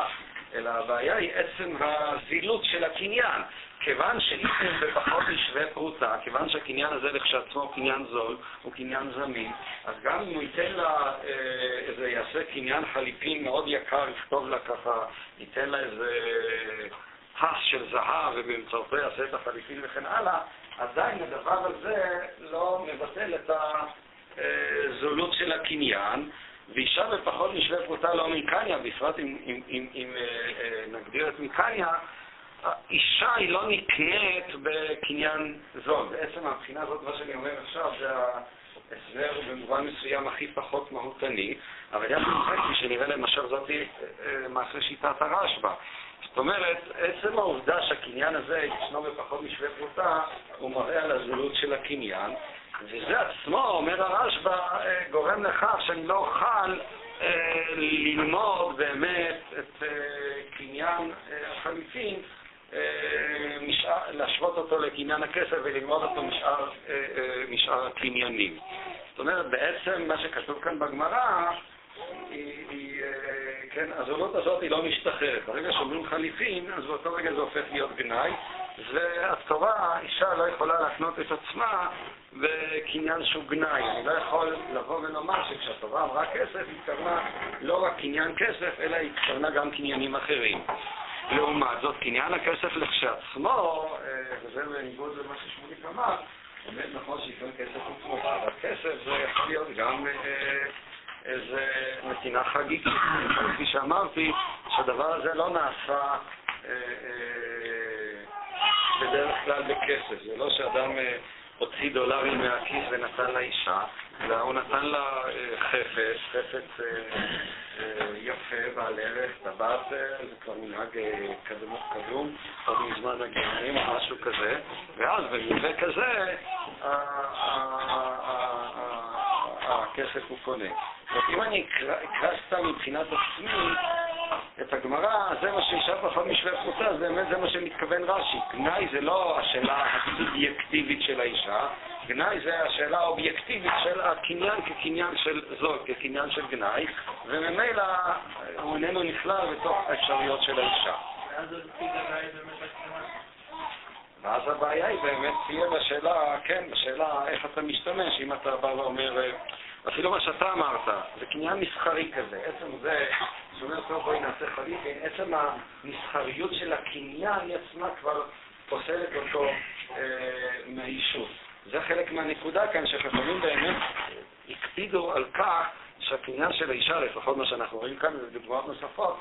אלא הבעיה היא עצם הזילות של הקניין. כיוון שאיסם בפחות משווה פרוטה, כיוון שהקניין הזה לכשעצמו קניין זול, הוא קניין זמין, אז גם אם הוא ייתן לה איזה, יעשה קניין חליפין מאוד יקר, יכתוב לה ככה, ייתן לה איזה פס של זהב ובאמצעותו יעשה את החליפין וכן הלאה, עדיין הדבר הזה לא מבטל את הזולות של הקניין, ואישה בפחות משווה פרוטה לא מקניה, בפרט אם, אם, אם, אם נגדיר את מקניה, אישה היא לא נקנית בקניין זול. בעצם מהבחינה הזאת, מה שאני אומר עכשיו, זה ההסבר במובן מסוים הכי פחות מהותני, אבל יחד עם זה, כפי שנראה למשל זאתי מעשה שיטת הרשב"א. זאת אומרת, עצם העובדה שהקניין הזה ישנו בפחות משווה פרוטה, הוא מראה על הזולות של הקניין, וזה עצמו, אומר הרשב"א, גורם לכך שאני לא אוכל ללמוד באמת את קניין החליפין, להשוות אותו לקניין הכסף וללמוד אותו משאר, משאר הקניינים. זאת אומרת, בעצם מה שכתוב כאן בגמרא, היא, היא, כן, הזולות הזאת היא לא משתחררת. ברגע שאומרים חליפין, אז באותו רגע זה הופך להיות גנאי, והתורה, אישה לא יכולה להקנות את עצמה וקניין שהוא גנאי. אני לא יכול לבוא ולומר שכשהתורה אמרה כסף, היא התכוונה לא רק קניין כסף, אלא היא התכוונה גם קניינים אחרים. לעומת זאת, קניין הכסף לכשעצמו, אה, וזה בניגוד למה ששמוליק אמר, באמת נכון שיקרא כסף הוא תמורה, אבל כסף זה יכול להיות גם אה, איזה נתינה חגיגית. כפי שאמרתי, שהדבר הזה לא נעשה אה, אה, בדרך כלל בכסף. זה לא שאדם אה, הוציא דולרים מהכיס ונתן לאישה, אלא הוא נתן לה חפץ, חפץ יפה, בעל ערך, טבעת, זה כבר מנהג אה, קדום, עוד מזמן הגרמנים או משהו כזה, ואז במקרה כזה הכסף הוא קונה. אם אני אקרא אקרא סתם מבחינת עצמי, את הגמרא, זה מה שאישה פחות משווה פרוטה, זה באמת זה מה שמתכוון רש"י. גנאי זה לא השאלה הסובייקטיבית של האישה, גנאי זה השאלה האובייקטיבית של הקניין כקניין של זאת, כקניין של גנאי, וממילא הוא איננו נכלל בתוך האפשרויות של האישה. ואז הבעיה היא באמת תהיה בשאלה, כן, בשאלה איך אתה משתמש, אם אתה בא ואומר, אה, אפילו מה שאתה אמרת, זה קניין מסחרי כזה, עצם זה, שאומר טוב בואי נעשה חליפין, עצם המסחריות של הקניין היא עצמה כבר פוסלת אותו אה, מהאישות. זה חלק מהנקודה כאן, שחכמים באמת הקפידו על כך שהקניין של האישה, לפחות מה שאנחנו רואים כאן ובדוגמאות נוספות,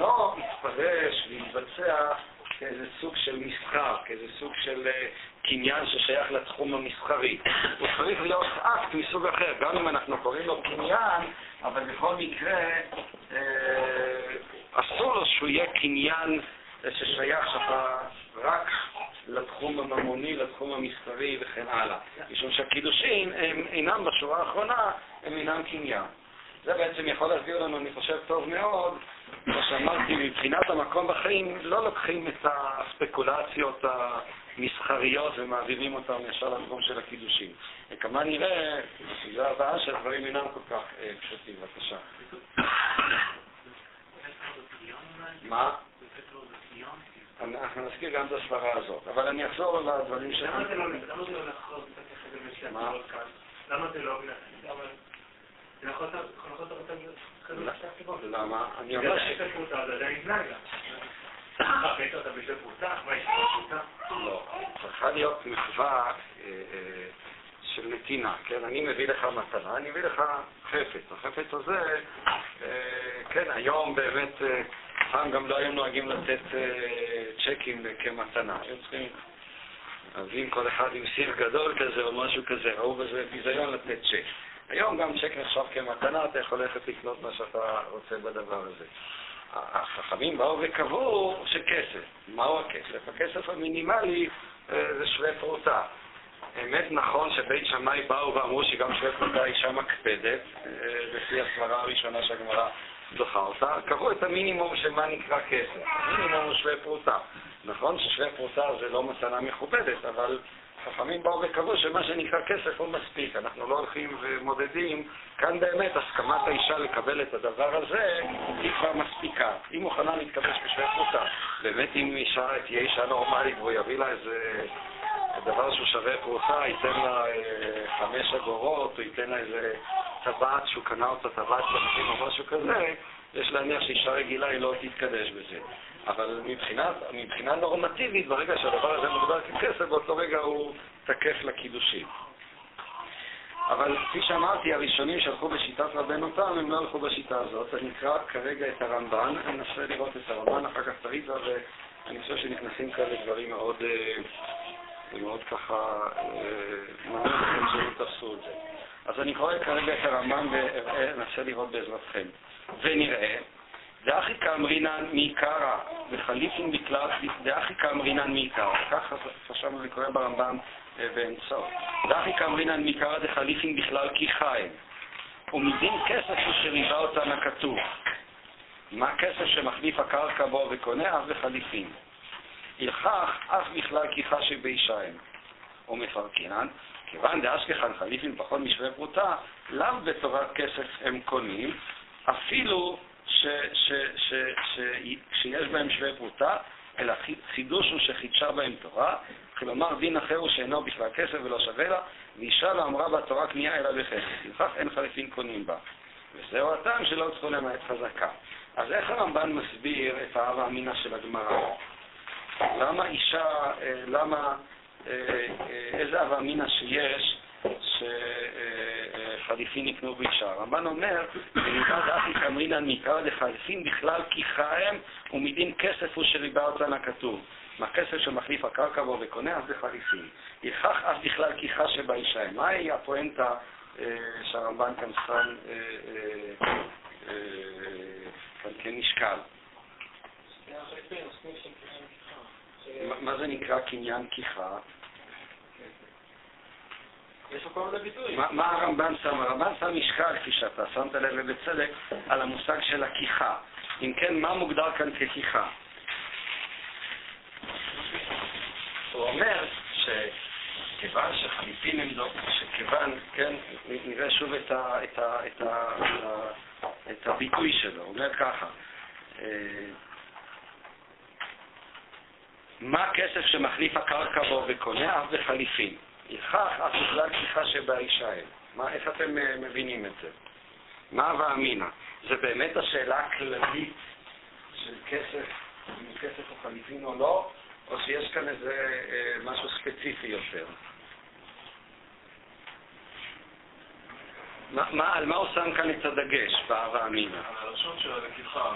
לא יתפרש ויתבצע כאיזה סוג של מסחר, כאיזה סוג של אה, קניין ששייך לתחום המסחרי. הוא צריך להיות אקט מסוג אחר, גם אם אנחנו קוראים לו קניין, אבל בכל מקרה אה, אסור לו שהוא יהיה קניין ששייך שאתה רק לתחום הממוני, לתחום המסחרי וכן הלאה. משום שהקידושין הם אינם בשורה האחרונה, הם אינם קניין. זה בעצם יכול להסביר לנו, אני חושב, טוב מאוד, כמו שאמרתי, מבחינת המקום בחיים, לא לוקחים את הספקולציות המסחריות ומעבירים אותן ישר לתחום של הקידושין. וכמה נראה, בסביבה הבאה שהדברים אינם כל כך אה, פשוטים. בבקשה. מה? אנחנו נזכיר גם את הסברה הזאת, אבל אני אחזור לדברים ש... למה זה לא לא מה? כאן? למה זה לא... למה- הסיבות. למה? אני אומר ש... לא. צריכה להיות מחווה אה, אה, של נתינה, כן? אני מביא לך מתנה, אני מביא לך חפץ. החפץ הזה, אה, כן, היום באמת, פעם גם לא היו נוהגים לתת צ'קים כמתנה. היו צריכים, להבין כל אחד עם סיר גדול כזה או משהו כזה, ראו בזה ביזיון לתת צ'ק. היום גם צ'ק נחשב כמתנה, אתה יכול ללכת לקנות מה שאתה רוצה בדבר הזה. החכמים באו וקבעו שכסף. מהו הכסף? הכסף המינימלי אה, זה שווה פרוטה. אמת נכון שבית שמאי באו ואמרו שגם שווה פרוטה אישה מקפדת, אה, לפי הסברה הראשונה שהגמרא דוחה אותה, קבעו את המינימום של מה נקרא כסף. המינימום הוא שווה פרוטה. נכון ששווה פרוטה זה לא מתנה מכובדת, אבל חכמים באו וקבעו שמה שנקרא כסף הוא מספיק. אנחנו לא הולכים ומודדים. כאן באמת הסכמת האישה לקבל את הדבר הזה היא כבר מספיקה. היא מוכנה להתכבש בשווה פרוטה. באמת אם אישה תהיה אישה נורמלית והוא יביא לה איזה דבר שהוא שווה פרוטה, ייתן לה אה, חמש אגורות, או ייתן לה איזה טבעת שהוא קנה אותה, טבעת פרטים או משהו כזה, יש להניח שאישה רגילה היא לא תתקדש בזה. אבל מבחינה, מבחינה נורמטיבית, ברגע שהדבר הזה מוגדר ככסף, באותו רגע הוא תקף לקידושים. אבל כפי שאמרתי, הראשונים שהלכו בשיטת רבנו תם, הם לא הלכו בשיטה הזאת. אני אקרא כרגע את הרמב"ן, אני אנסה לראות את הרמב"ן, אחר כך תריזה, ואני חושב שנכנסים כאן לדברים מאוד, אה, מאוד ככה, אה, מעניין שהם תפסו את זה. אז אני קורא כרגע את הרמב"ן ואנסה לראות בעזרתכם. ונראה דאחי כאמרינן מעיקרא, וחליפין בכלל, דאחי כאמרינן מעיקרא, ככה חשבנו לקרוא ברמב"ם באמצעו. דאחי כאמרינן מעיקרא דחליפין בכלל כי חיים, ומדין כסף הוא שריבה אותן הכתוב. מה כסף שמחליף הקרקע בו וקונה אף בחליפין. הלכך אף בכלל כי חשי בישיים. ומפרקינן, כיוון דאשכחן חליפין פחות משווה פרוטה, לאו בתורת כסף הם קונים, אפילו שיש בהם שווה פרוטה, אלא חידוש הוא שחידשה בהם תורה, כלומר דין אחר הוא שאינו בכלל כסף ולא שווה לה, ואישה לא אמרה בתורה קנייה אלא בכסף, לכך אין חליפין קונים בה. וזהו הטעם שלא צריכו למעט חזקה. אז איך הרמב"ן מסביר את ההווה אמינא של הגמרא? למה אישה, אה, למה, אה, אה, איזה הווה אמינא שיש שחליפין יקנו באישה? הרמב"ן אומר, במידה דעתי קמרינן מעיקר דחליפין בכלל כי חיים ומדין כסף הוא שריבה אותן הכתוב. מה כסף שמחליף הקרקע בו וקונה, אז זה חליפין. יכך אף בכלל כי חש שבאישה. מהי הפואנטה שהרמב"ן כאן שם כאן כמשקל? מה זה נקרא קניין כיחה? מה- מה הרמב"ן שם? הרמב"ן שם משקל, כפי שאתה שמת לב ובצדק, על המושג של הכיחה. אם כן, מה מוגדר כאן ככיחה? הוא אומר שכיוון שחליפין הם לא, שכיוון, כן, נראה שוב את, ה, את, ה, את, ה, את, הביטוי שלו, הוא אומר ככה, אה, מה הכסף שמחליף הקרקע בו וקונה אף בחליפין? יכך אף בכלל כיחה שבאישה הם. מה, איך אתם אה, מבינים את זה? מה הווה אמינא? זה באמת השאלה הכללית של כסף, אם הוא כסף או חליפין או לא, או שיש כאן איזה אה, משהו ספציפי יותר? מה, מה, על מה הוא שם כאן את הדגש בהווה אמינא? הלשון של הלקיחה,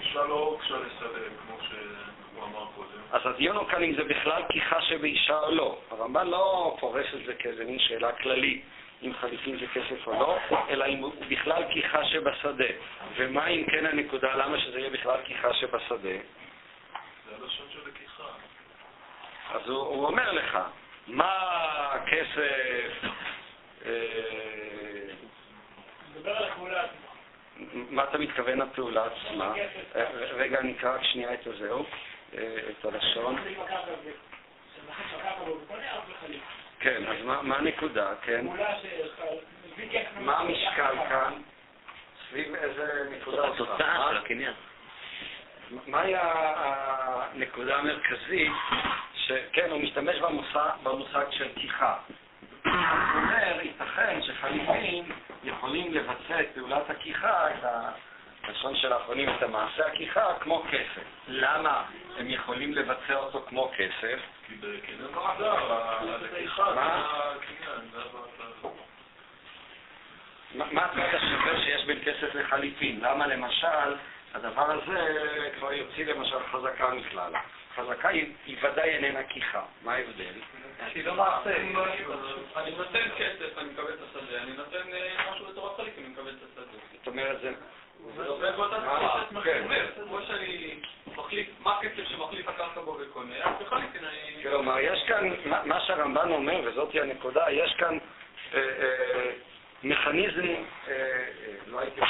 אישה לא הוגשה לשדה, כמו שהוא אמר קודם. אז הדיון הוא כאן אם זה בכלל כיחה שבאישה או לא. הרמב"ן לא פורש את זה כאיזה מין שאלה כללית, אם חליפין זה כסף או לא, אלא אם הוא בכלל כיחה שבשדה. ומה אם כן הנקודה, למה שזה יהיה בכלל כיחה שבשדה? זה הלשון של לקיחה. אז הוא, הוא אומר לך, מה הכסף, אה. מה אתה מתכוון לפעולה עצמה? אה, רגע, נקרא רק שנייה את הזהו, אה, את הלשון. כן, אז מה, מה הנקודה, כן? מה המשקל כאן? סביב איזה נקודה? התוצאה של הקניין. מהי הנקודה המרכזית, שכן, הוא משתמש במושג, במושג של כיחה. הוא אומר, ייתכן שחליפין יכולים לבצע את פעולת הכיחה, את הלשון של האחרונים, את המעשה הכיחה, כמו כסף. למה הם יכולים לבצע אותו כמו כסף? כי מה? ה- מה מה הצד השווה שיש בין כסף לחליפין? למה למשל הדבר הזה כבר יוציא למשל חזקה מכללה? חזקה היא, ודאי איננה כיחה. מה ההבדל? שהיא לא מעשה. אני נותן כסף, אני מקבל את השדה, אני נותן אה, משהו בתורת חליף, אני מקבל את השדה. זאת אומרת, זה... זה עובד באותה מה? צורה כמו שאני מחליף, מה הכסף שמחליף הקרקע בו וקונה, אז בחליף אני... כלומר, יש כאן, מה שהרמב"ן אומר, וזאת היא הנקודה, יש כאן אה, אה, מכניזם, לא הייתי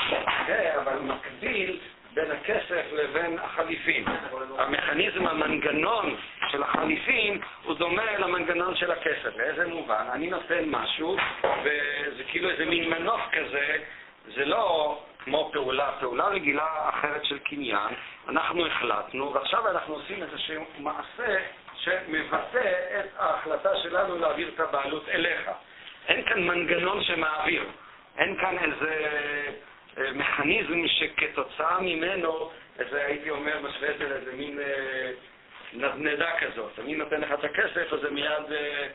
אה, אבל מקביל בין הכסף לבין החליפין. המכניזם, המנגנון של החליפין, הוא דומה למנגנון של הכסף. באיזה מובן? אני נותן משהו, וזה כאילו איזה מין מנוף כזה, זה לא כמו פעולה, פעולה רגילה אחרת של קניין, אנחנו החלטנו, ועכשיו אנחנו עושים איזשהו מעשה שמבטא את ההחלטה שלנו להעביר את הבעלות אליך. אין כאן מנגנון שמעביר, אין כאן איזה מכניזם שכתוצאה ממנו, איזה, הייתי אומר, משווה את זה לאיזה מין אה, נדנדה כזאת. אני נותן לך את הכסף, אז זה מיד אה,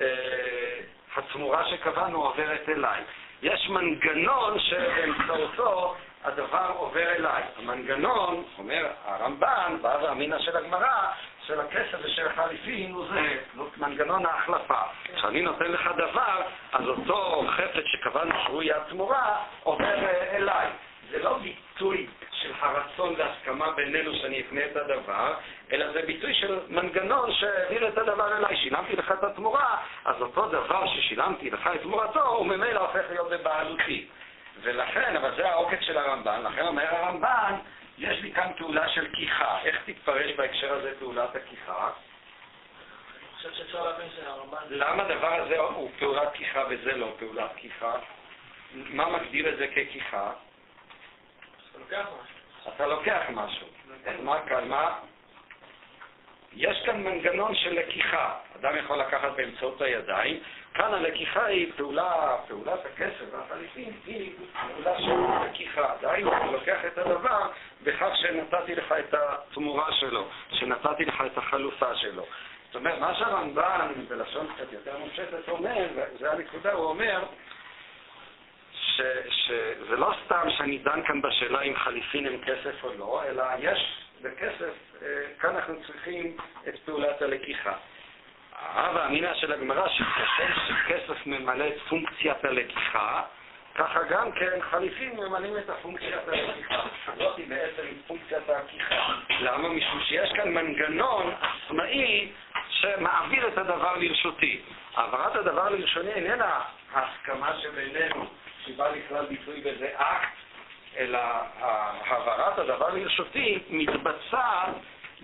אה, התמורה שקבענו עוברת אליי. יש מנגנון שבאמצעותו הדבר עובר אליי. המנגנון, אומר הרמב"ן, בהווה אמינא של הגמרא, של הכסף ושל החליפין הוא זה, זאת מנגנון ההחלפה. כשאני נותן לך דבר, אז אותו חפץ שקבענו שהוא יהיה התמורה, עובר אליי. זה לא ביטוי של הרצון והסכמה בינינו שאני אקנה את הדבר, אלא זה ביטוי של מנגנון שהעביר את הדבר אליי. שילמתי לך את התמורה, אז אותו דבר ששילמתי לך את תמורתו, הוא ממילא הופך להיות בבעלותי. ולכן, אבל זה העוקץ של הרמב"ן, לכן אומר הרמב"ן, יש לי כאן פעולה של כיחה. איך תתפרש בהקשר הזה פעולת הכיחה? אני חושב שאפשר להבין שהרמב"ן... למה הדבר הזה הוא פעולת כיחה וזה לא פעולת כיחה? מה מגדיר את זה ככיחה? אתה לוקח משהו. אתה לוקח משהו. אז מה כאן? מה? יש כאן מנגנון של לקיחה. אדם יכול לקחת באמצעות הידיים, כאן הלקיחה היא פעולה, פעולת הכסף והחליפין היא פעולה של לקיחה. דהיינו, אני לוקח את הדבר בכך שנתתי לך את התמורה שלו, שנתתי לך את החלופה שלו. זאת אומרת, מה שהרמב"ן, בלשון קצת יותר מופשטת, אומר, וזו הנקודה, הוא אומר, שזה לא סתם שאני דן כאן בשאלה אם חליפין הם כסף או לא, אלא יש בכסף, אה, כאן אנחנו צריכים את פעולת הלקיחה. ההווה אמינא של הגמרא, שכשם שכסף ממלא את פונקציית הלקיחה, ככה גם כן חליפין ממלאים את הפונקציית הלקיחה. זאת היא בעצם פונקציית הלקיחה. למה? משום שיש כאן מנגנון עצמאי שמעביר את הדבר לרשותי. העברת הדבר לרשותי איננה ההסכמה שבינינו, שבא לכלל ביטוי באיזה אקט, אלא העברת הדבר לרשותי מתבצעת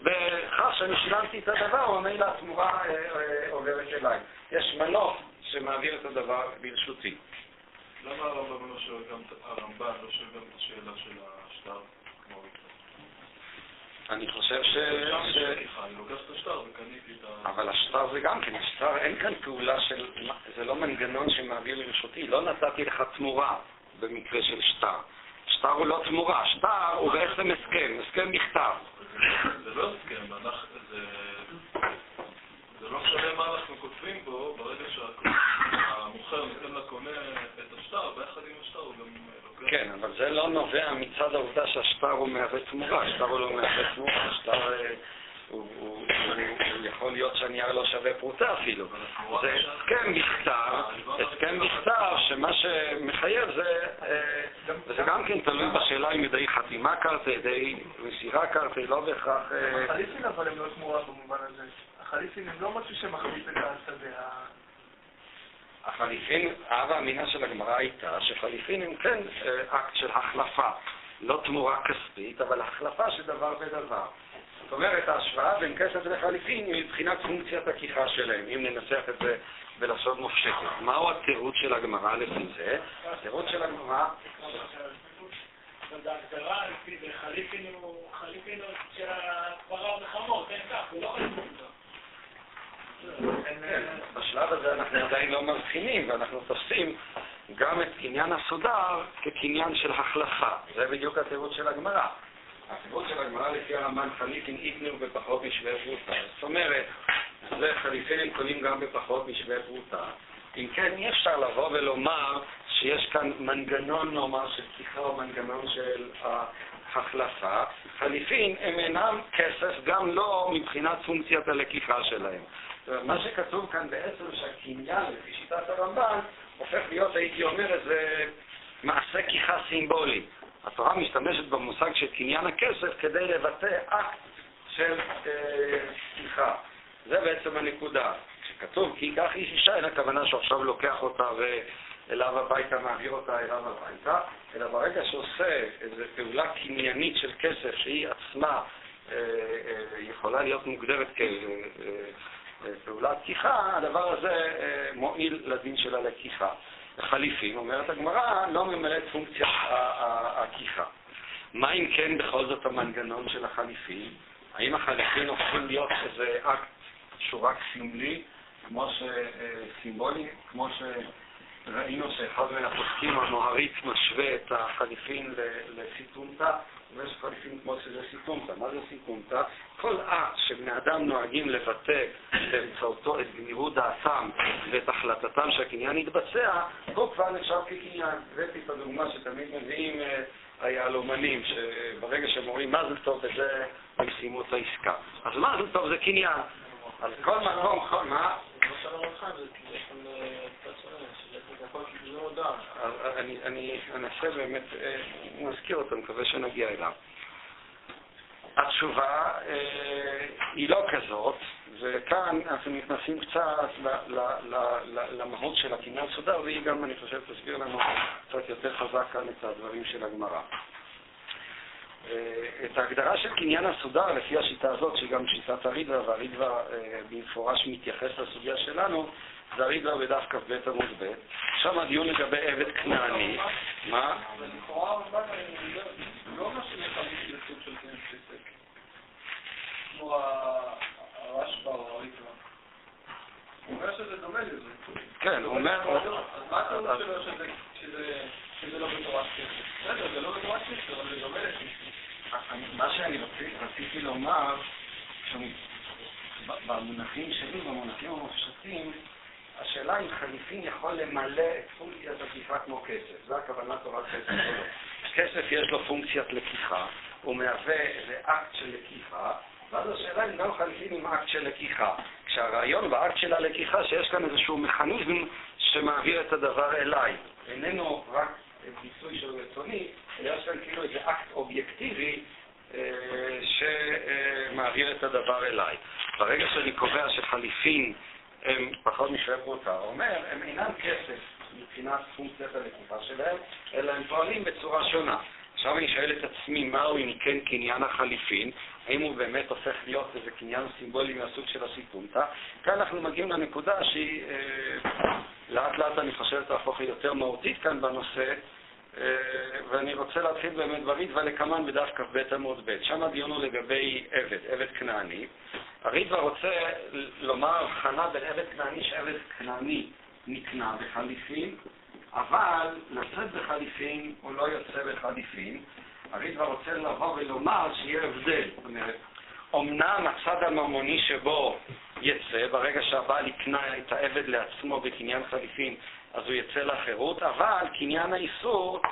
בכך שאני שילמתי את הדבר, וממילא התמורה אה, אה, עוברת אליי. יש מנוף שמעביר את הדבר ברשותי. למה הרמב"ם לא שואל גם, הרמב"ן לא שואל גם את השאלה של השטר? אני חושב ש... ה... אבל השטר זה גם כן, השטר אין כאן פעולה של... זה לא מנגנון שמעביר לרשותי, לא נתתי לך תמורה במקרה של שטר. שטר הוא לא תמורה, שטר הוא בעצם הסכם, הסכם בכתב. זה לא הסכם, אנחנו- זה... זה לא משנה מה אנחנו כותבים פה, ברגע שהמוכר נותן לקונה את השטר, ביחד עם השטר הוא גם לוקח... כן, אבל זה לא נובע מצד העובדה שהשטר הוא מהווה תמורה, השטר הוא לא מהווה תמורה, השטר אה, הוא, יכול להיות שהנייר לא שווה פרוטה אפילו. זה הסכם בכתב, הסכם בכתב שמה שמחייב זה, אה, וזה גם כן תלוי בשאלה אם ידי חתימה קרתא, ידי מסירה קרתא, לא בהכרח... אה, החליפין אבל הם לא תמורה במובן הזה. החליפין הם לא משהו שמחליף את השדה. החליפין, ההווה אמינה של הגמרא הייתה שחליפין הם כן אה, אקט של החלפה, לא תמורה כספית, אבל החלפה של דבר בדבר. זאת אומרת, ההשוואה בין כסף לחליפין היא מבחינת פונקציית הכיחה שלהם, אם ננסח את זה בלשון מופשטת. מהו התירוץ של הגמרא לפי זה? התירוץ של הגמרא, אבל בהגדרה, חליפין חליפין הוא של הפרה וחמור, כן כך, הוא לא חליפין. אין, כן, בשלב הזה אנחנו עדיין לא מבחינים, ואנחנו תופסים גם את קניין הסודר כקניין של החלפה. זה בדיוק התירוץ של הגמרא. התירוץ של הגמרא לפי הרמב"ן חליפין איתנו בפחות משווה פרוטה. זאת אומרת, חליפינים קונים גם בפחות משווה פרוטה. אם כן, אי אפשר לבוא ולומר שיש כאן מנגנון, נאמר, של פתיחה או מנגנון של החלפה. חליפין הם אינם כסף, גם לא מבחינת פונקציית הלקיחה שלהם. מה שכתוב כאן בעצם שהקניין, לפי שיטת הרמב"ן, הופך להיות, הייתי אומר, איזה מעשה כיחה סימבולי. התורה משתמשת במושג של קניין הכסף כדי לבטא אקט של אה, כיחה. זה בעצם הנקודה. כשכתוב כי ייקח איש אישה, אין הכוונה שעכשיו לוקח אותה ואליו הביתה, מעביר אותה אליו הביתה, אלא ברגע שעושה איזו פעולה קניינית של כסף שהיא עצמה אה, אה, יכולה להיות מוגדרת כפעולת כיחה, הדבר הזה מועיל לדין של הלקיחה. חליפין, אומרת הגמרא, לא ממלא את פונקציית ה- ה- הכיחה. מה אם כן בכל זאת המנגנון של החליפין? האם החליפין הופכים להיות איזה אקט שהוא רק סמלי, כמו ש... אה, סימבולי, כמו שראינו שאחד מן הפוסקים הנוהרית משווה את החליפין לסיטונטה, ויש חליפין כמו שזה סיטונטה. מה זה סיטונטה? כל אקט שבני אדם נוהגים לבטא באמצעותו את גמירות דעתם ואת החלטתם שהקניין יתבצע, פה כבר נחשב כקניין. הבאתי את הדוגמה שתמיד מביאים אה, היהלומנים, שברגע שהם אומרים מזל טוב בזה הם סיימו את העסקה. אז מזל טוב זה קניין. אז כל מקום, כל מה? אני, אני אנסה באמת, אה, נזכיר אותו, מקווה שנגיע אליו. התשובה אה, היא לא כזאת, וכאן אנחנו נכנסים קצת למהות של הקניין סודר, והיא גם, אני חושב, תסביר לנו קצת יותר חזק כאן את הדברים של הגמרא. אה, את ההגדרה של קניין הסודר, לפי השיטה הזאת, שהיא גם שיטת הרידווה, והרידווה אה, במפורש מתייחס לסוגיה שלנו, הרידווה בדף כ"ב עמוד ב', שם הדיון לגבי עבד כנעני. מה? הריטב"א. הוא אומר. כן, אז מה הטענות שלו שזה- לא בתורת כסף? בסדר, זה לא בתורת כסף, אבל זה דומה לכסף. מה שאני רציתי, לומר, במונחים שלי, במונחים המופשטים, השאלה אם חליפין יכול למלא את פונקציית לקיחה כמו כסף. זו הכוונה תורת כסף. כסף יש לו פונקציית לקיחה, הוא מהווה איזה אקט של לקיחה, ואז השאלה אם גם חליפין עם אקט של לקיחה. כשהרעיון באקט של הלקיחה שיש כאן איזשהו מכניזם שמעביר את הדבר אליי. איננו רק ביטוי של רצוני, אלא יש כאן כאילו איזה אקט אובייקטיבי אה, שמעביר את הדבר אליי. ברגע שאני קובע שחליפין הם פחות משווה פרוטה, אומר, הם אינם כסף מבחינת פונקציית הלקיחה שלהם, אלא הם פועלים בצורה שונה. עכשיו אני שואל את עצמי, מהו אם כן קניין החליפין? האם הוא באמת הופך להיות איזה קניין סימבולי מהסוג של הסיפונטה? כאן אנחנו מגיעים לנקודה שהיא אה, לאט לאט אני חושב תהפוך ליותר מהותית כאן בנושא, אה, ואני רוצה להתחיל באמת ברידווה לקמן בדף כ"ב עמוד ב', שם הדיון הוא לגבי עבד, עבד כנעני. הרידווה רוצה לומר הבחנה בין עבד כנעני שעבד כנעני נקנה בחליפין, אבל לשאת בחליפין הוא לא יוצא בחליפין. הרידווה רוצה לבוא ולומר שיהיה הבדל. זאת אומרת, אמנם הצד הממוני שבו יצא, ברגע שהבעל יקנה את העבד לעצמו בקניין חליפין, אז הוא יצא לחירות, אבל קניין האיסור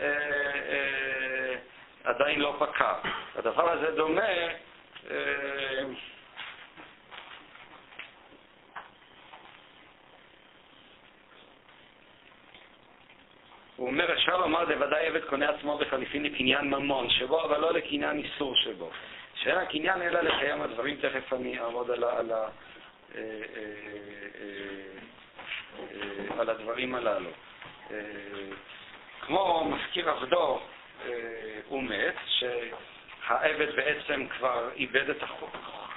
אה, אה, עדיין לא פקע. הדבר הזה דומה אה, הוא אומר, אפשר לומר, בוודאי עבד קונה עצמו בחליפין לקניין ממון שבו, אבל לא לקניין איסור שבו. שאין הקניין אלא לקיים הדברים, תכף אני אעמוד על, על, אה, אה, אה, על הדברים הללו. כמו מזכיר עבדו, הוא מת, שהעבד בעצם כבר איבד את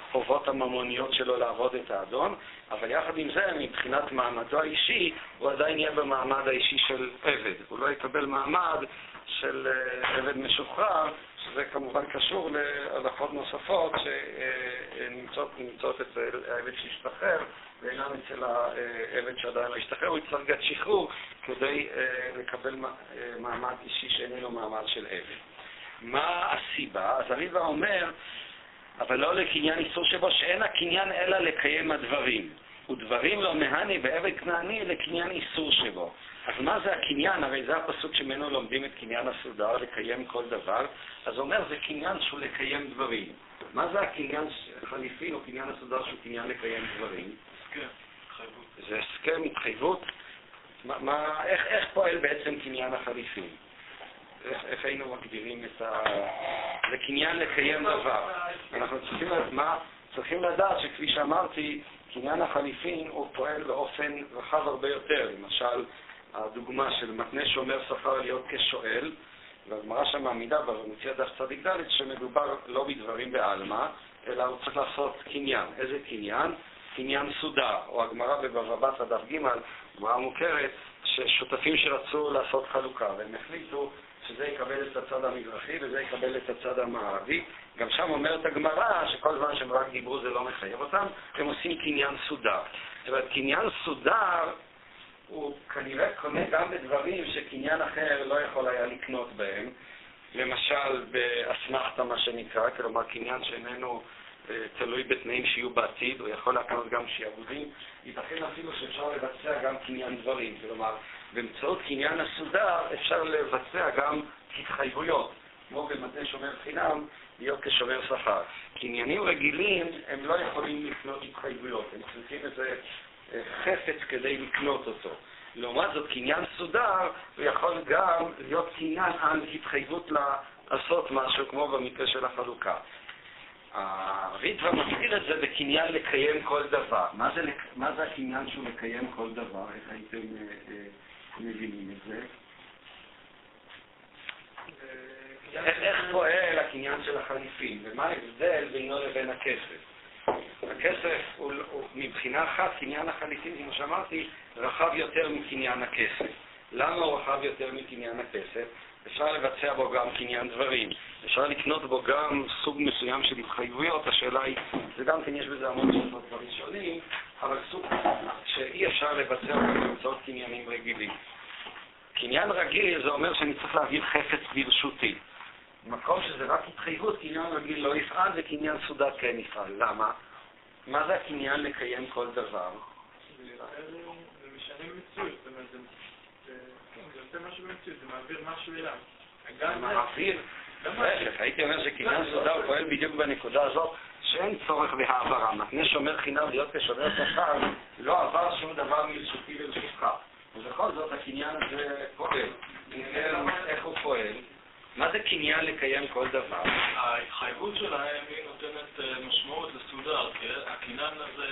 החובות הממוניות שלו לעבוד את האדון, אבל יחד עם זה, מבחינת מעמדו האישי, הוא עדיין יהיה במעמד האישי של עבד. הוא לא יקבל מעמד של אה, עבד משוחרר, שזה כמובן קשור להלכות נוספות שנמצאות אצל העבד שהשתחרר ואינם אצל העבד שעדיין לא השתחרר. הוא יצטרך גט שחרור כדי אה, לקבל אה, מעמד אישי שאיננו מעמד של עבד. מה הסיבה? אז הריבה אומר, אבל לא לקניין איסור שבו, שאין הקניין אלא לקיים הדברים. ודברים לא מהני ועבד כנעני לקניין איסור שבו. אז מה זה הקניין? הרי זה הפסוק שממנו לומדים את קניין הסודר, לקיים כל דבר. אז הוא אומר, זה קניין שהוא לקיים דברים. מה זה הקניין חליפין או קניין הסודר שהוא קניין לקיים דברים? הסכם, התחייבות. זה הסכם, התחייבות? מה, מה, איך, איך פועל בעצם קניין החליפין? איך, איך היינו מגדירים את ה... זה קניין לקיים דבר. אנחנו צריכים, מה, צריכים לדעת שכפי שאמרתי, קניין החליפין הוא פועל באופן רחב הרבה יותר. למשל, הדוגמה של מתנה שומר שכר להיות כשואל, והגמרא שם מעמידה במציע דף צדיק ד' שמדובר לא בדברים בעלמא, אלא הוא צריך לעשות קניין. איזה קניין? קניין סודר, או הגמרא בבבא בתרא דף ג', גמרא מוכרת, ששותפים שרצו לעשות חלוקה, והם החליטו שזה יקבל את הצד המזרחי וזה יקבל את הצד המערבי. גם שם אומרת הגמרא שכל זמן שהם רק דיברו זה לא מחייב אותם, הם עושים קניין סודר. זאת אומרת, קניין סודר הוא כנראה קונה גם בדברים שקניין אחר לא יכול היה לקנות בהם. למשל, באסמכתה, מה שנקרא, כלומר קניין שאיננו אה, תלוי בתנאים שיהיו בעתיד, הוא יכול להקנות גם שיעבודים. ייתכן אפילו שאפשר לבצע גם קניין דברים. כלומר, באמצעות קניין הסודר אפשר לבצע גם התחייבויות, כמו במטה שומר חינם, להיות כשומר שכר. קניינים רגילים, הם לא יכולים לקנות התחייבויות, הם צריכים איזה אה, חפץ כדי לקנות אותו. לעומת זאת, קניין סודר, הוא יכול גם להיות קניין על התחייבות לעשות משהו, כמו במקרה של החלוקה. הריטווה מגדיר את זה בקניין לקיים כל דבר. מה זה, מה זה הקניין שהוא לקיים כל דבר? איך הייתם אה, אה, מבינים את זה? איך, איך פועל הקניין של החליפין, ומה ההבדל בינו לבין הכסף? הכסף הוא, הוא מבחינה אחת, קניין החליפין, כמו שאמרתי, רחב יותר מקניין הכסף. למה הוא רחב יותר מקניין הכסף? אפשר לבצע בו גם קניין דברים. אפשר לקנות בו גם סוג מסוים של התחייבויות. השאלה היא, זה גם כן יש בזה המון שאלות בראשונים, אבל סוג אפשר לבצע באמצעות קניינים רגילים. קניין רגיל זה אומר שאני צריך להעביר חפץ ברשותי. מקום שזה רק התחייבות, קניין רגיל לא יפעל וקניין סעודה כן יפעל. למה? מה זה הקניין לקיים כל דבר? זה משנה מציאות, זאת אומרת, זה- כן, זה עושה משהו במציאות, זה מעביר משהו אליו. זה- מעביר, הייתי אומר שקניין הוא פועל בדיוק בנקודה הזאת שאין צורך בהעברה. מתנה שומר חינם להיות כשומר שכר, לא עבר שום דבר מרשותי לרשותך. ובכל זאת הקניין הזה פועל. איך הוא פועל? מה זה קניין לקיים כל דבר? ההתחייבות שלהם היא נותנת אה, משמעות לסעודה, כי הקניין הזה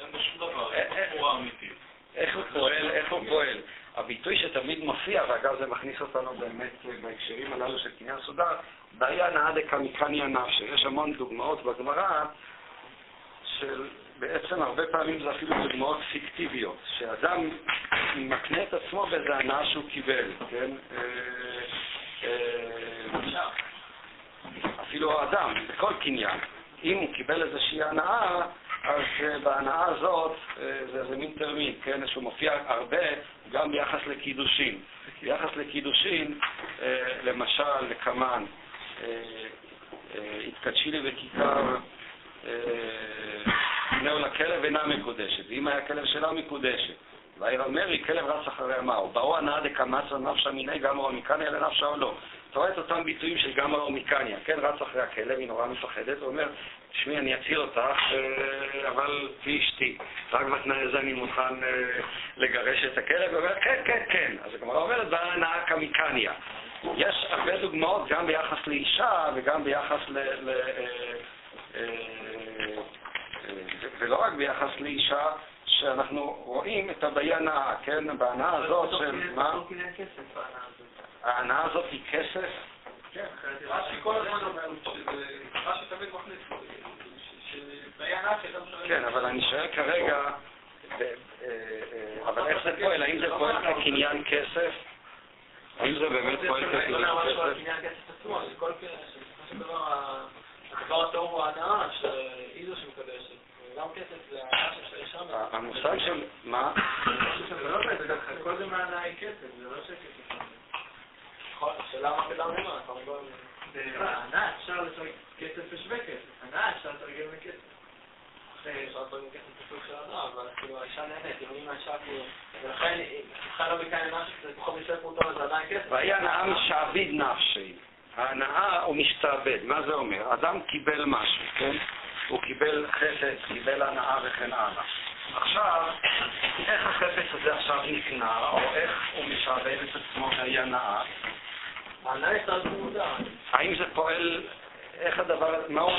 אין בו שום דבר, אה, אה. אין תמורה אמיתית. איך הוא פועל, איך הוא פועל. הביטוי שתמיד מופיע, ואגב זה מכניס אותנו באמת בהקשרים הללו של קניין סודר, בעיה נאה דקמיקניה נפשי. יש המון דוגמאות בגמרא של, בעצם הרבה פעמים זה אפילו דוגמאות פיקטיביות, שאדם מקנה את עצמו באיזה הנאה שהוא קיבל, כן? אה, אה, אפילו האדם, בכל קניין. אם הוא קיבל איזושהי הנאה, אז אה, בהנאה הזאת זה איזה מין תרמית, כן, שהוא מופיע הרבה גם ביחס לקידושין. ביחס לקידושין, למשל, לקמן, התקדשי לי בכיכר, אה, פנהו לכלב אינה מקודשת, ואם היה כלב שלה מקודשת. והעיר מרי, כלב רץ אחרי מהו. באו הנאה דקמצה נפשה מיני גמר עמיקניה לנפשה או לא. אתה רואה את אותם ביטויים של גמר עמיקניה, כן, רץ אחרי הכלב, היא נורא מפחדת, הוא אומר, תשמעי, אני אציל אותך, אה, אבל תהיי אשתי. רק בתנאי הזה אני מוכן אה, לגרש את הכלב, הוא אומר, כן, כן, כן. אז הגמרא אומרת, באה הנאה קמיקניה. יש הרבה דוגמאות גם ביחס לאישה וגם ביחס ל... ל אה, אה, אה, ולא רק ביחס לאישה, שאנחנו רואים את הבעיה הנאה, כן? בהנאה הזאת של... מה? לא ההנאה הזאת. היא כסף? כן, אחרת היא רש"י כל הזמן אומר שזה, רש"י תמיד מכניס, ש- שבעיה נפשי, אתה משלם. כן, אבל אני שואל כרגע, אבל איך זה פועל? האם זה פועל כקניין כסף? האם זה באמת פועל לא כקניין יודע משהו על כסף? קניין כסף עצמו, שכל שבסופו של דבר ה- הדבר הטוב הוא ההנאה, שהיא זו שמקדשת. וגם כסף זה ההנאה של האישה. המושג של... מה? זה לא כסף, כל זה מההנאה היא כסף, זה לא שכסף. נכון, השאלה מה כדם למה, כמובן. הנאה אפשר לשחק כסף ושווה כסף, הנאה אפשר לתרגם לכסף. של הנאה, אבל כאילו האישה נהנית, אם האישה כאילו... ולכן, היא צריכה מכאן הנאה שזה פחות משווה פרוטון, זה עדיין כסף. והיה הנאה משעביד נפשי. ההנאה הוא משתעבד. מה זה אומר? אדם קיבל משהו, כן? הוא קיבל חפץ, קיבל הנאה וכן הלאה. עכשיו, איך החפץ הזה עכשיו נקנה, או איך הוא משעבד את עצמו מהי הנאה? האם זה פועל, איך הדבר, מה הוא,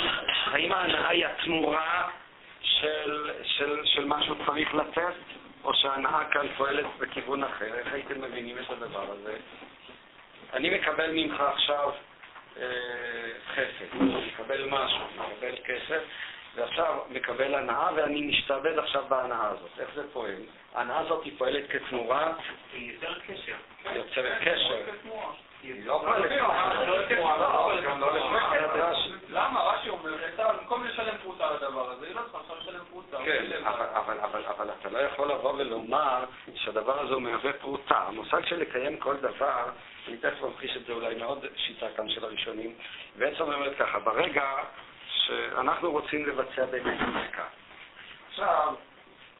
האם ההנאה היא התמורה של, של, של מה שהוא צריך לתת, או שההנאה כאן פועלת בכיוון אחר? איך הייתם מבינים את הדבר הזה? אני מקבל ממך עכשיו אה, חפץ, מקבל משהו, מקבל כסף, ועכשיו מקבל הנאה, ואני משתעבד עכשיו בהנאה הזאת. איך זה פועל? ההנאה הזאת היא פועלת כתמורה, היא יותר קשר. היא יוצרת קשר. היא לא פועלת לא כתמורה, לא, גם לא לפי רש"י. למה? רש"י אומר, במקום לשלם פרוטה על הדבר הזה, היא לא צריכה עכשיו לשלם פרוטה. כן, אבל, אבל, אבל, אתה לא יכול לבוא ולומר שהדבר הזה הוא מהווה פרוטה. המושג של לקיים כל דבר, אני תכף ממחיש את זה אולי מאוד שיטה כאן של הראשונים, בעצם אומרת ככה, ברגע שאנחנו רוצים לבצע באמת עסקה, עכשיו,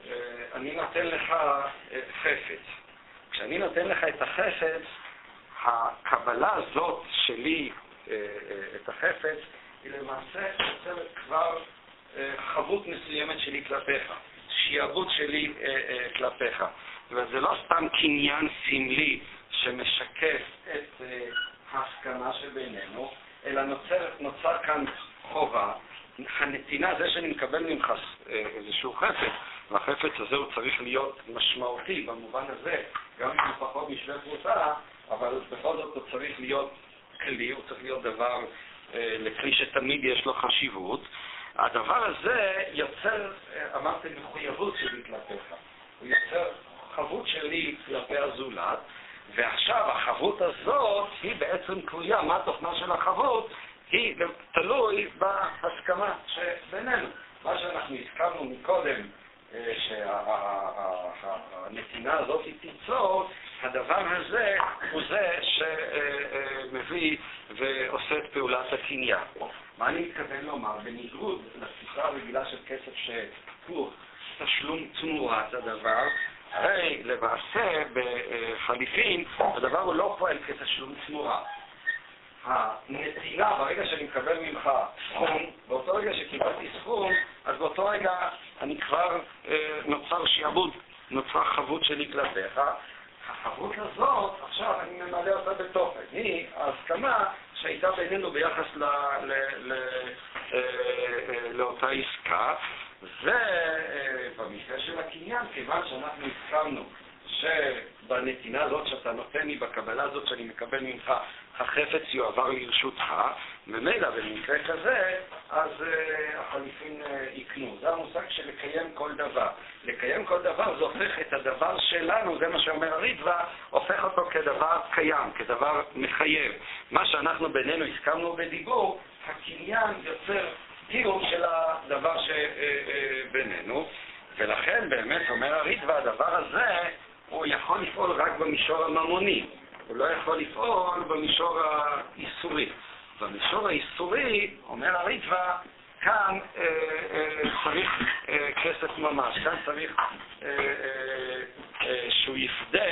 אה, אני נותן לך אה, חפץ. כשאני נותן לך את החפץ, הקבלה הזאת שלי, אה, את החפץ, היא למעשה יוצרת כבר חבות מסוימת שלי כלפיך, שיעבוד שלי אה, אה, כלפיך. זאת אומרת, זה לא סתם קניין סמלי שמשקף את אה, ההסכמה שבינינו, אלא נוצר, נוצר כאן חובה. הנתינה, זה שאני מקבל ממך אה, איזשהו חפץ, והחפץ הזה הוא צריך להיות משמעותי במובן הזה, גם אם הוא פחות משווה פרוטה, אבל בכל זאת הוא צריך להיות כלי, הוא צריך להיות דבר, אה, לכלי שתמיד יש לו חשיבות. הדבר הזה יוצר, אה, אמרתם, מחויבות שלי כלפיך. הוא יוצר חבות שלי כלפי הזולת, ועכשיו החבות הזאת היא בעצם תלויה, מה התוכנה של החבות? היא תלוי בהסכמה שבינינו. מה שאנחנו הזכרנו מקודם אה, שהנתינה הזאת תיצור, הדבר הזה הוא זה שמביא ועושה את פעולת הקניין. מה אני מתכוון לומר? בניגוד לתפיסה הרגילה של כסף שהוא תשלום תמורת הדבר, הרי למעשה בחליפין הדבר הוא לא פועל כתשלום תמורה. הנתינה, ברגע שאני מקבל ממך סכום, באותו רגע שקיבלתי סכום, אז באותו רגע אני כבר אה, נוצר שיעבוד, נוצרה חבות שלי כלפיך. החבות הזאת, עכשיו אני ממלא אותה בתוכן. היא ההסכמה שהייתה בינינו ביחס ל, ל, ל, אה, אה, לאותה עסקה, ובמקרה של הקניין, כיוון שאנחנו הסכמנו שבנתינה הזאת שאתה נותן לי, בקבלה הזאת שאני מקבל ממך, החפץ יועבר לרשותך, ממילא במקרה כזה, אז uh, החליפין uh, יקנו. זה המושג של לקיים כל דבר. לקיים כל דבר זה הופך את הדבר שלנו, זה מה שאומר הריטווה, הופך אותו כדבר קיים, כדבר מחייב. מה שאנחנו בינינו הסכמנו בדיבור, הקניין יוצר קיום של הדבר שבינינו, ולכן באמת אומר הריטווה, הדבר הזה הוא יכול לפעול רק במישור הממוני. הוא לא יכול לפעול במישור האיסורי. במישור האיסורי, אומר הריטווה, כאן אה, אה, צריך אה, כסף ממש, כאן צריך אה, אה, אה, שהוא יפדה,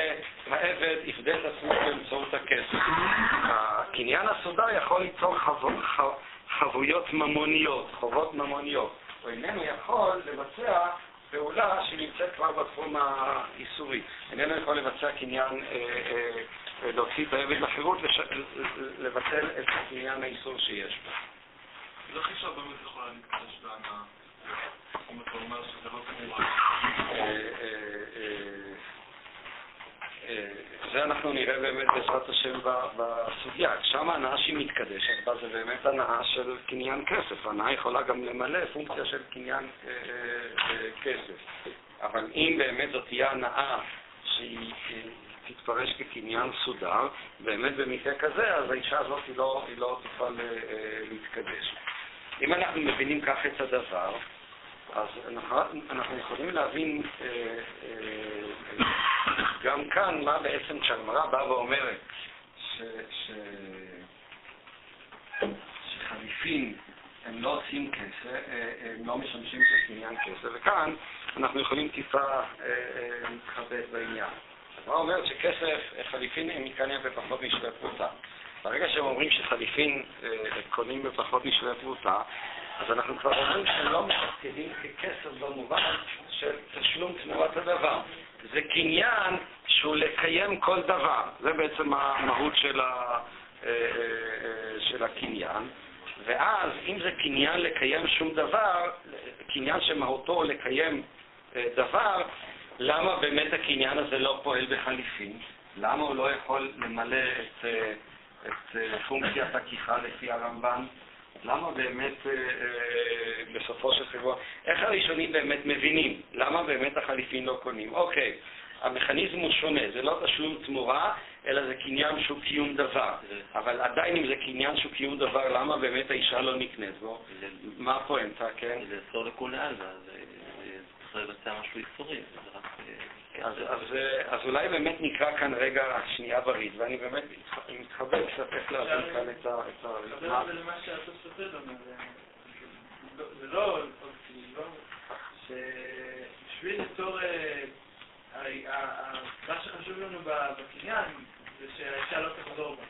העבד יפדה את עצמו באמצעות הכסף. הקניין הסודר יכול ליצור חו, חבויות ממוניות, חובות ממוניות. הוא איננו יכול לבצע פעולה שנמצאת כבר בתחום האיסורי. איננו יכול לבצע קניין, אה, אה, להוציא את העבד לחירות, לבטל את עניין האיסור שיש בו. איך אישה באמת יכולה להתקדש בהנאה? אם אתה אומר שזה לא תמורה. זה אנחנו נראה באמת בעזרת השם בסוגיה. שם ההנאה שהיא מתקדשת בה זה באמת הנאה של קניין כסף. הנאה יכולה גם למלא פונקציה של קניין אה, אה, כסף. אבל אם באמת זאת תהיה הנאה שהיא תתפרש כקניין סודר, באמת במקרה כזה, אז האישה הזאת היא לא, היא לא תוכל אה, להתקדש. אם אנחנו מבינים כך את הדבר, אז אנחנו יכולים להבין אה, אה, גם כאן מה בעצם כשהגמרא באה ואומרת ש, ש, שחליפין הם לא עושים כסף, אה, הם לא משמשים כקניין כסף, וכאן אנחנו יכולים טיפה להתחבט בעניין. הגמרא אומרת שכסף, חליפין הם מקניה בפחות משווה פרוטה. ברגע שהם אומרים שחליפין קונים בפחות משווה פרוטה, אז אנחנו כבר אומרים שהם לא מתפקדים ככסף במובן של תשלום תמורת הדבר. זה קניין שהוא לקיים כל דבר. זה בעצם המהות של, ה, אה, אה, אה, של הקניין. ואז, אם זה קניין לקיים שום דבר, קניין שמהותו לקיים דבר, למה באמת הקניין הזה לא פועל בחליפין? למה הוא לא יכול למלא את, את פונקציית הכיחה לפי הרמב"ן? למה באמת אה, אה, בסופו של שבוע, איך הראשונים באמת מבינים? למה באמת החליפין לא קונים? אוקיי, המכניזם הוא שונה, זה לא תשלום תמורה, אלא זה קניין שהוא קיום דבר. אבל עדיין אם זה קניין שהוא קיום דבר, למה באמת האישה לא נקנית בו? מה הפואנטה, כן? זה אסור לכולי עלמא, צריך לבצע משהו איסורי. אז, אז, אז אולי באמת נקרא כאן רגע שנייה בריד, ואני באמת מתחבר קצת איך להבין כאן את ה... מתחבר למה שהתוספות אומר, זה לא, שבשביל ליצור, מה שחשוב לנו בקניין זה שהאישה לא תחזור בה,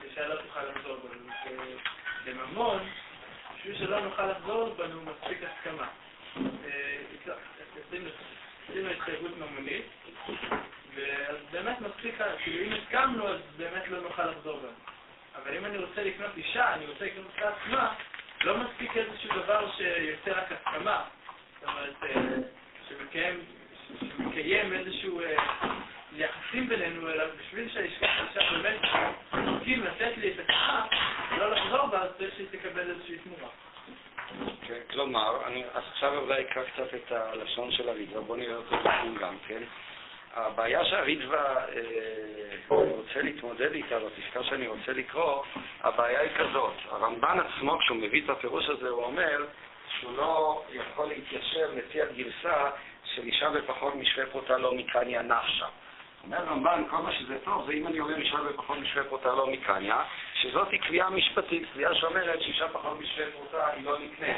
שהאישה לא תוכל לחזור בה, בממון, בשביל שלא נוכל לחזור בנו מספיק הסכמה. עשינו התחייבות ממונית, ואז באמת מספיק, כאילו אם הסכמנו, אז באמת לא נוכל לחזור בנו. אבל אם אני רוצה לקנות אישה, אני רוצה לקנות אותה עצמה, לא מספיק איזשהו דבר שיוצא רק הסכמה. זאת אומרת, אה, שמקיים, שמקיים איזשהו אה, יחסים בינינו, אלא בשביל שהאישה באמת תסכים לתת לי את הכחה, לא לחזור בה, אז צריך שהיא תקבל איזושהי תמורה. כן, כלומר, אני עכשיו אולי אקרא קצת את הלשון של הרידווה, בואו נראה אותו בפנים גם כן. הבעיה שהרידווה אה, רוצה להתמודד איתה, בפסקה שאני רוצה לקרוא, הבעיה היא כזאת, הרמב"ן עצמו, כשהוא מביא את הפירוש הזה, הוא אומר שהוא לא יכול להתיישב לפי הגרסה של אישה בפחות משווה פרוטה לא מקניה נפשה. אומר רמב"ן, כל מה שזה טוב זה אם אני אומר אישה בפחות משווה פרוטה לא מקניה, שזאת היא קביעה משפטית, קביעה שאומרת שאישה פחות משווה פרוטה היא לא נקנית.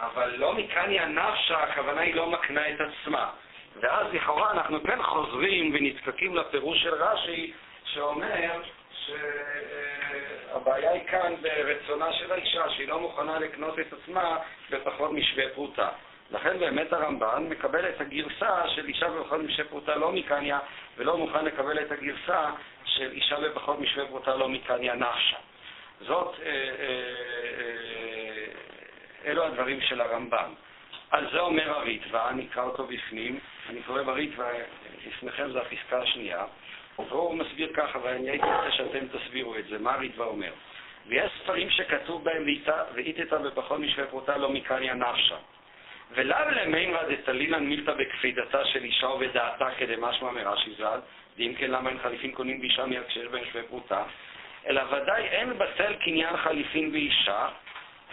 אבל לא מקניה נפשה, הכוונה היא לא מקנה את עצמה. ואז לכאורה אנחנו כן חוזרים ונזקקים לפירוש של רש"י, שאומר שהבעיה היא כאן ברצונה של האישה, שהיא לא מוכנה לקנות את עצמה בפחות משווה פרוטה. לכן באמת הרמב"ן מקבל את הגרסה של אישה בפחות משווה פרוטה לא מקניה, ולא מוכן לקבל את הגרסה של אישה בפחות משווה פרוטה לא מקניה נפשה. זאת, אה, אה, אה, אלו הדברים של הרמב"ן. על זה אומר הריטב"א, אני אקרא אותו בפנים, אני קורא בריטב"א, לפניכם זה הפסקה השנייה, והוא מסביר ככה, ואני הייתי רוצה שאתם תסבירו את זה, מה הריטב"א אומר. ויש ספרים שכתוב בהם ואיתתא בפחות משווה פרוטה לא מקניה נפשה. ולאו למימרא דתלילן מילתא בקפידתה של אישה ובדעתה כדמשמע מרש"י ז"ל, ואם כן למה אין חליפין קונים באישה מיד כשיש בהם שווה פרוטה, אלא ודאי אין בטל קניין חליפין באישה,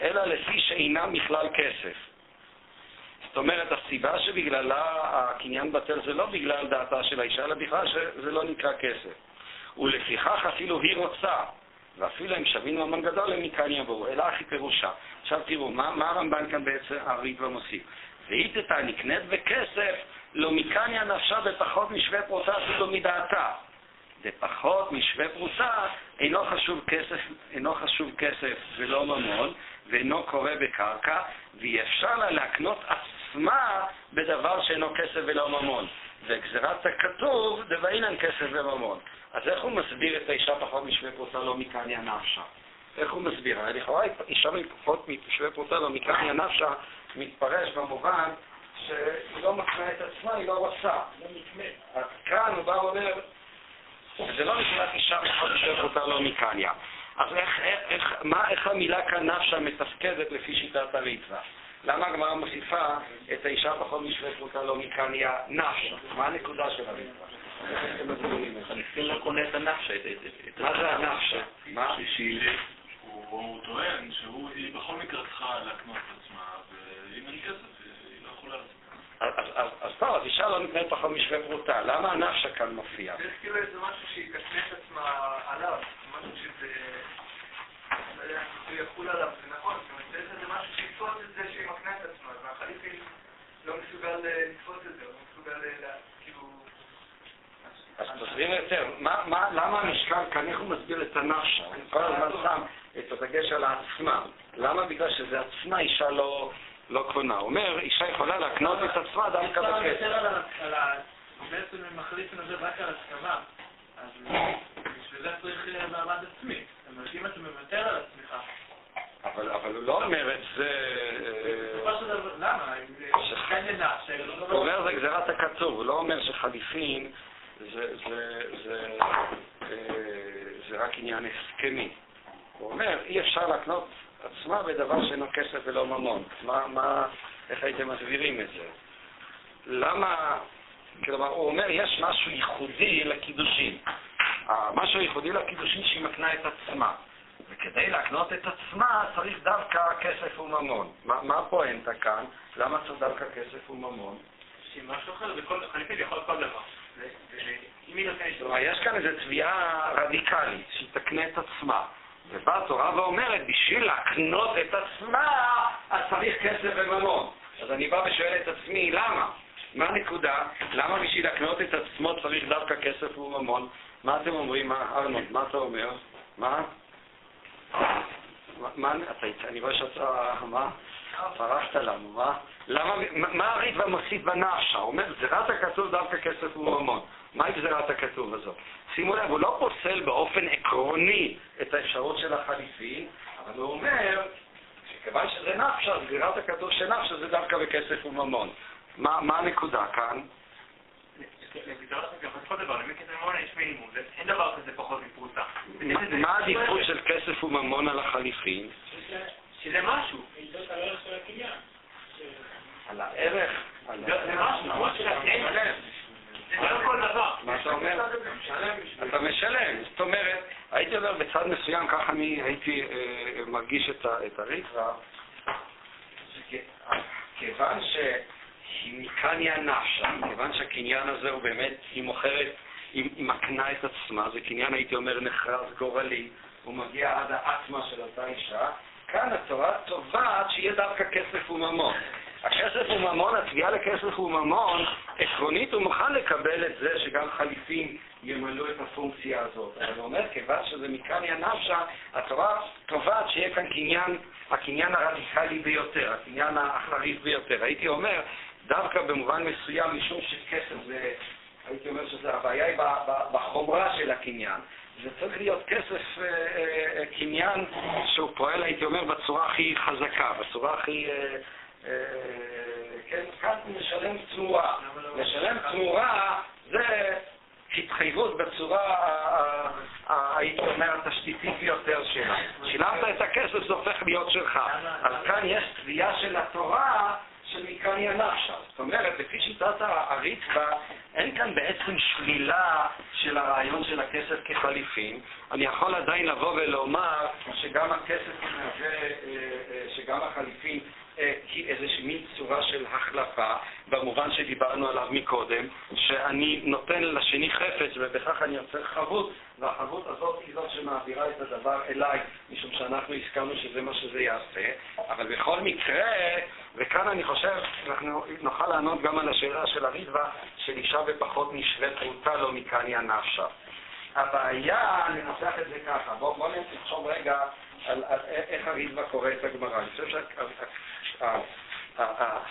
אלא לפי שאינם בכלל כסף. זאת אומרת, הסיבה שבגללה הקניין בטל זה לא בגלל דעתה של האישה, אלא בכלל שזה לא נקרא כסף. ולפיכך אפילו היא רוצה, ואפילו הם שווים ממון גדול, הם מכאן יבואו, אלא אחי פירושה. עכשיו תראו, מה, מה הרמב"ן כאן בעצם הריטב"א מוסיף? והיתתה נקנית בכסף, לא מקניה נפשה בפחות משווה פרוטה אפילו מדעתה. בפחות משווה פרוטה אינו חשוב כסף, אינו חשוב כסף ולא ממון, ואינו קורה בקרקע, ואי אפשר לה להקנות עצמה בדבר שאינו כסף ולא ממון. וגזירת הכתוב, דבעינן כסף וממון. אז איך הוא מסביר את האישה פחות משווה פרוטה לא מקניה נפשה? איך הוא מסביר? לכאורה אישה פחות משווה פרוטה לא מקניה נפשה מתפרש במובן שהיא לא מקנה את עצמה, היא לא רוצה. אז כאן הוא בא ואומר, זה לא נקרא אישה פחות משווה פרוטה לא מקניה. אז איך, איך, איך, מה, איך המילה כאן נפשה מתפקדת לפי שיטת הריטב"א? למה הגמרא מוסיפה את האישה פחות משווה פרוטה לא מקניה נפשה? מה הנקודה של הריטב"א? חליפין לא קונה את הנפשה. מה זה הנפשה? מה? הוא טוען שהיא בכל מקרה צריכה להקנות את עצמה, ואם אין כסף, היא לא יכולה לעשות. אז טוב, אז אישה לא נקנית פחות משווה פרוטה. למה הנפשה כאן מופיע? זה כאילו איזה משהו שהיא תקנה את עצמה עליו, משהו שזה... לא זה יחול עליו, זה נכון, זאת אומרת, צריך איזה משהו שיתפוס את זה שהיא מקנה את עצמה, והחליפין לא מסוגל לתפוס את זה, לא מסוגל כאילו... אז תסביר יותר, מה- מה- למה המשקל כאן, איך הוא מסביר את הנפשה? הוא כל הזמן שם את הדגש על העצמה. למה? בגלל שזה עצמה אישה לא לא קונה. הוא אומר, אישה יכולה להקנות את עצמה דווקא בכסף. בעצם הם מחליפים את זה רק על הסכמה. אז בשביל זה צריך אה, מעמד עצמי. אם אתה מוותר על עצמך, אבל אבל הוא לא אומר את זה... אה, למה? כן הוא אומר זה גזירת הכתוב, הוא לא אומר שחליפין זה, זה, זה, אה, זה רק עניין הסכמי. הוא אומר, אי אפשר להקנות עצמה בדבר שאינו כסף ולא ממון. מה, מה, איך הייתם מסבירים את זה? למה, כלומר, הוא אומר, יש משהו ייחודי לקידושין. המשהו הייחודי לקידושין שהיא מקנה את עצמה. וכדי להקנות את עצמה צריך דווקא כסף וממון. מה, מה הפואנטה כאן? למה צריך דווקא כסף וממון? שהיא משהו אחר, וכל חליפין יכול כל דבר. ו- ו- אם היא נותנת... כלומר, יש כאן איזו תביעה רדיקלית, שהיא תקנה את עצמה. ובאה התורה ואומרת, בשביל להקנות את עצמה, אז צריך כסף וממון. אז אני בא ושואל את עצמי, למה? מה הנקודה? למה בשביל להקנות את עצמו צריך דווקא כסף וממון? מה אתם אומרים? מה, ארנון, מה אתה אומר? מה? מה- אני רואה שאתה, מה? פרחת לנו, מה? למה, מה- הריטב"א מוסיף? הוא אומר, גזירת הכתוב דווקא כסף וממון. מהי גזירת הכתוב הזאת? שימו לב, הוא לא פוסל באופן עקרוני את האפשרות של החליפין, אבל הוא אומר שכיוון שזה נפשה, אז גזירת הכתוב של נפשה זה דווקא בכסף וממון. מה, מה הנקודה כאן? מה- העדיפות של כסף וממון על החליפין? שזה משהו. על הערך זה משהו, אתה משלם. זאת אומרת, הייתי אומר בצד מסוים, ככה אני הייתי אה, מרגיש את, ה- את הריטב"א, שכ- כיוון מקניה נפשה, כיוון שהקניין הזה הוא באמת, היא מוכרת, היא מקנה את עצמה, זה קניין הייתי אומר נחרז גורלי, הוא מגיע עד האטמה של אותה אישה, כאן התורה תובעת שיהיה דווקא כסף וממון. הכסף וממון, התביעה לכסף וממון, עקרונית הוא מוכן לקבל את זה שגם חליפים ימלאו את הפונקציה הזאת. אבל הוא אומר, כיוון שזה מקניה נפשה, התורה תובעת שיהיה כאן קניין, הקניין הרדיקלי ביותר, הקניין החריף ביותר. הייתי אומר, דווקא במובן מסוים, משום שכסף זה, הייתי אומר שזה הבעיה היא בחומרה של הקניין. זה צריך להיות כסף, אה, אה, קניין שהוא פועל, הייתי אומר, בצורה הכי חזקה, בצורה הכי... אה, אה, כן, כאן משלם תמורה. לשלם תמורה זה התחייבות בצורה, הייתי אומר, התשתיתית ביותר שלה. שילמת את הכסף, זה הופך להיות שלך. אז כאן יש תביעה של התורה מקניה נפשה. זאת אומרת, לפי שיטת הריצבה, אין כאן בעצם שלילה של הרעיון של הכסף כחליפין. אני יכול עדיין לבוא ולומר שגם הכסף אה, אה, שגם החליפין היא איזושהי מין צורה של החלפה, במובן שדיברנו עליו מקודם, שאני נותן לשני חפץ ובכך אני יוצר חבות, והחבות הזאת היא זאת שמעבירה את הדבר אליי, משום שאנחנו הסכמנו שזה מה שזה יעשה, אבל בכל מקרה, וכאן אני חושב, אנחנו נוכל לענות גם על השאלה של הרידווה, של אישה בפחות משווה פרוטה לא מקניה נפשה. הבעיה, ננסח את זה ככה, בואו בוא נחשוב רגע על, על איך הרידווה קורא את הגמרא. אני חושב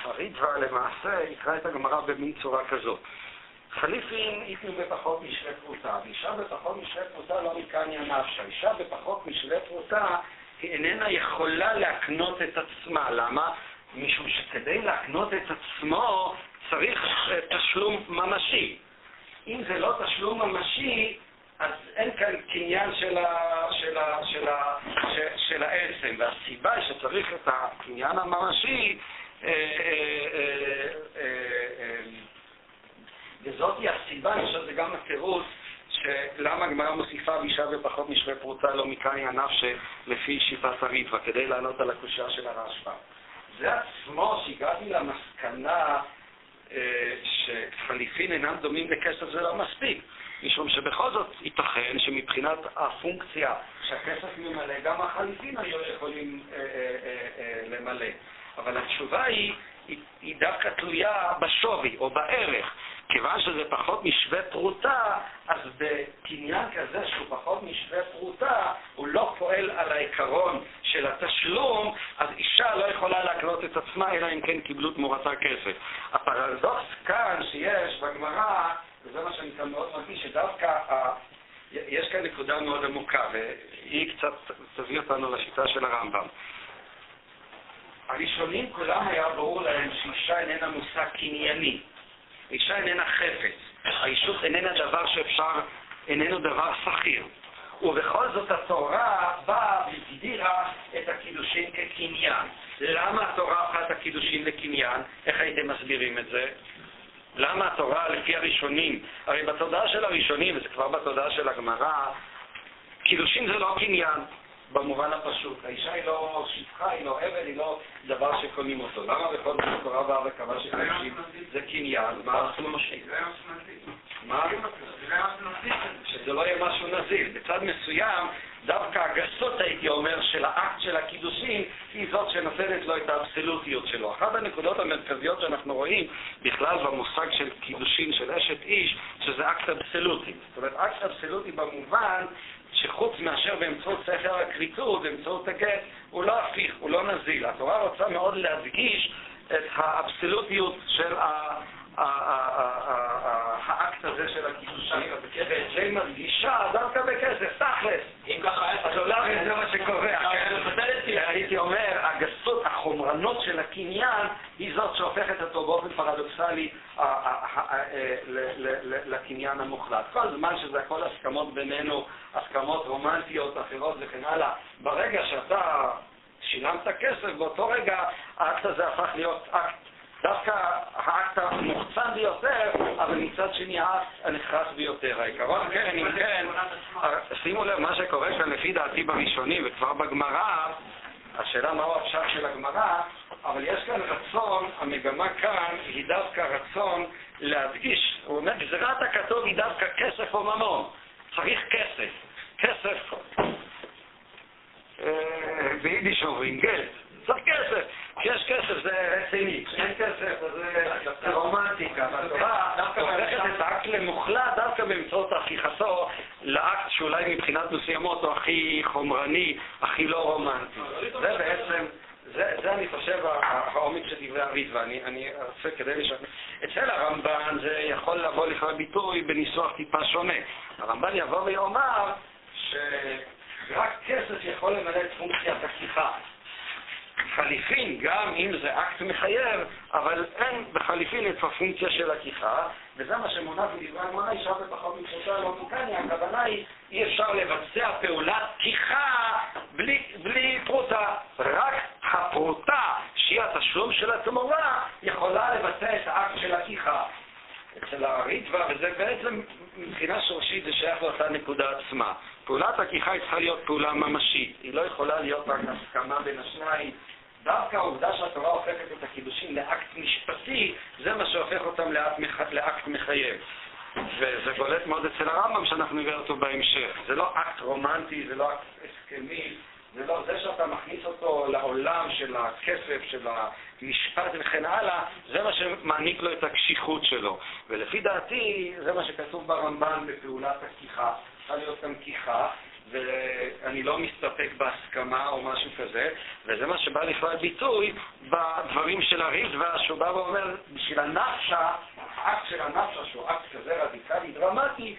שהרידווה למעשה יקרא את הגמרא במין צורה כזאת. חליפין ייתנו בפחות משווה פרוטה, ואישה בפחות משווה פרוטה לא מקניה נפשה. אישה בפחות משווה פרוטה היא איננה יכולה להקנות את עצמה. למה? משום שכדי להקנות את עצמו צריך תשלום ממשי. אם זה לא תשלום ממשי, אז אין כאן קניין של, ה, של, ה, של, ה, של, של העצם, והסיבה שצריך את הקניין הממשי, אה, אה, אה, וזאתי הסיבה, אני חושב שזה גם התירוץ, שלמה הגמרא מוסיפה באישה ופחות משווה פרוטה לא מקניה נפשה לפי שיטת הריטווה, כדי לענות על הקושייה של הרשב"א. זה עצמו שהגעתי למסקנה שחליפין אינם דומים לכסף זה לא מספיק. משום שבכל זאת ייתכן שמבחינת הפונקציה שהכסף ממלא, גם החליפין היו יכולים אה, אה, אה, למלא. אבל התשובה היא, היא, היא דווקא תלויה בשווי או בערך. כיוון שזה פחות משווה פרוטה, אז בקניין כזה שהוא פחות משווה פרוטה, הוא לא פועל על העיקרון של התשלום, אז אישה לא יכולה להקנות את עצמה, אלא אם כן קיבלו תמורתה כסף. הפרדוקס כאן שיש בגמרא, וזה מה שאני כאן מאוד מרגיש, שדווקא. יש כאן נקודה מאוד עמוקה, והיא קצת תביא אותנו לשיטה של הרמב"ם. הראשונים כולם היה ברור להם שאישה איננה מושג קנייני. אישה איננה חפץ. האישות איננה דבר שאפשר, איננו דבר שכיר. ובכל זאת התורה באה והגדירה את הקידושין כקניין. למה התורה הפכה את הקידושין לקניין? איך הייתם מסבירים את זה? למה התורה לפי הראשונים? הרי בתודעה של הראשונים, וזה כבר בתודעה של הגמרא, קידושין זה לא קניין. במובן הפשוט. האישה היא לא שפחה, היא לא עבד, היא לא דבר שקונים אותו. למה בכל זאת התורה באה וקבעה שקדושים זה קניין? מה עשו ממשי? מה? שזה לא יהיה משהו נזיל. בצד מסוים, דווקא הגסות, הייתי אומר, של האקט של הקידושין, היא זאת שנותנת לו את האבסולוטיות שלו. אחת הנקודות המרכזיות שאנחנו רואים בכלל במושג של קידושין של אשת איש, שזה אקט אבסולוטי. זאת אומרת, אקט אבסולוטי במובן שחוץ מאשר באמצעות ספר הכריתות, באמצעות הגט, הוא לא הפיך, הוא לא נזיל. התורה רוצה מאוד להדגיש את האבסולוטיות של האקט הזה של הקידושים, ואת זה היא מדגישה דווקא בכסף, תכלס. אם ככה היה... אז אולי זה מה שקורה. הייתי אומר, הגסות, החומרנות של הקניין, היא זאת שהופכת אותו באופן פרדוקסלי לקניין המוחלט. כל זמן שזה הכל הסכמות בינינו, הסכמות רומנטיות אחרות וכן הלאה, ברגע שאתה שילמת כסף, באותו רגע האקט הזה הפך להיות אקט דווקא האקט המוחצן ביותר, אבל מצד שני האקט הנחרץ ביותר. העיקרון, כן, אם כן, שימו לב, מה שקורה כאן לפי דעתי בראשונים וכבר בגמרא, השאלה מהו הפשט של הגמרא, אבל יש כאן רצון, המגמה כאן היא דווקא רצון להדגיש, הוא אומר, גזירת הכתוב היא דווקא כסף או ממון, צריך כסף, כסף, אה, ביידיש אומרים גלד, צריך כסף, כשיש כסף זה רציני, כשאין כסף זה- רומנטיקה, והתורה הופכת את האקט למוחלט דווקא באמצעות הפיכתו לאקט שאולי מבחינת מסוימות הוא הכי חומרני, הכי לא רומנטי. זה בעצם, זה, זה אני חושב העומק של דברי הריטב"א, אני, אני רוצה כדי לשנות. אצל הרמב"ן זה יכול לבוא לכלל ביטוי בניסוח טיפה שונה. הרמב"ן יבוא ויאמר שרק כסף יכול למלא את פונקציית הכיחה. חליפין, גם אם זה אקט מחייב, אבל אין בחליפין את הפונקציה של הכיחה, וזה מה שמונח בדברי הגמרא, אישה בפחות מפשוטה לא תוקניה, הכוונה היא, אי אפשר לבצע פעולת כיחה בלי, בלי פרוטה. רק הפרוטה, שהיא התשלום של התמורה, יכולה לבצע את האקט של הכיחה. אצל הריטב"א, וזה בעצם מבחינה שורשית זה שייך לאותה נקודה עצמה. פעולת הכיחה צריכה להיות פעולה ממשית, היא לא יכולה להיות רק הסכמה בין השניים. דווקא העובדה שהתורה הופכת את הקידושים לאקט משפטי, זה מה שהופך אותם לאקט, מח... לאקט מחייב. וזה בולט מאוד אצל הרמב"ם שאנחנו נראה אותו בהמשך. זה לא אקט רומנטי, זה לא אקט הסכמי, זה לא זה שאתה מכניס אותו לעולם של הכסף, של המשפט וכן הלאה, זה מה שמעניק לו את הקשיחות שלו. ולפי דעתי, זה מה שכתוב ברמב"ן בפעולת הלקיחה. צריכה להיות כאן לקיחה, ואני לא מסתפק בהסכמה או משהו כזה, וזה מה שבא לכלל ביטוי בדברים של הריטב"א, שהוא בא ואומר, בשביל הנפשה, האקט של הנפשה, שהוא אקט כזה רדיקלי דרמטי,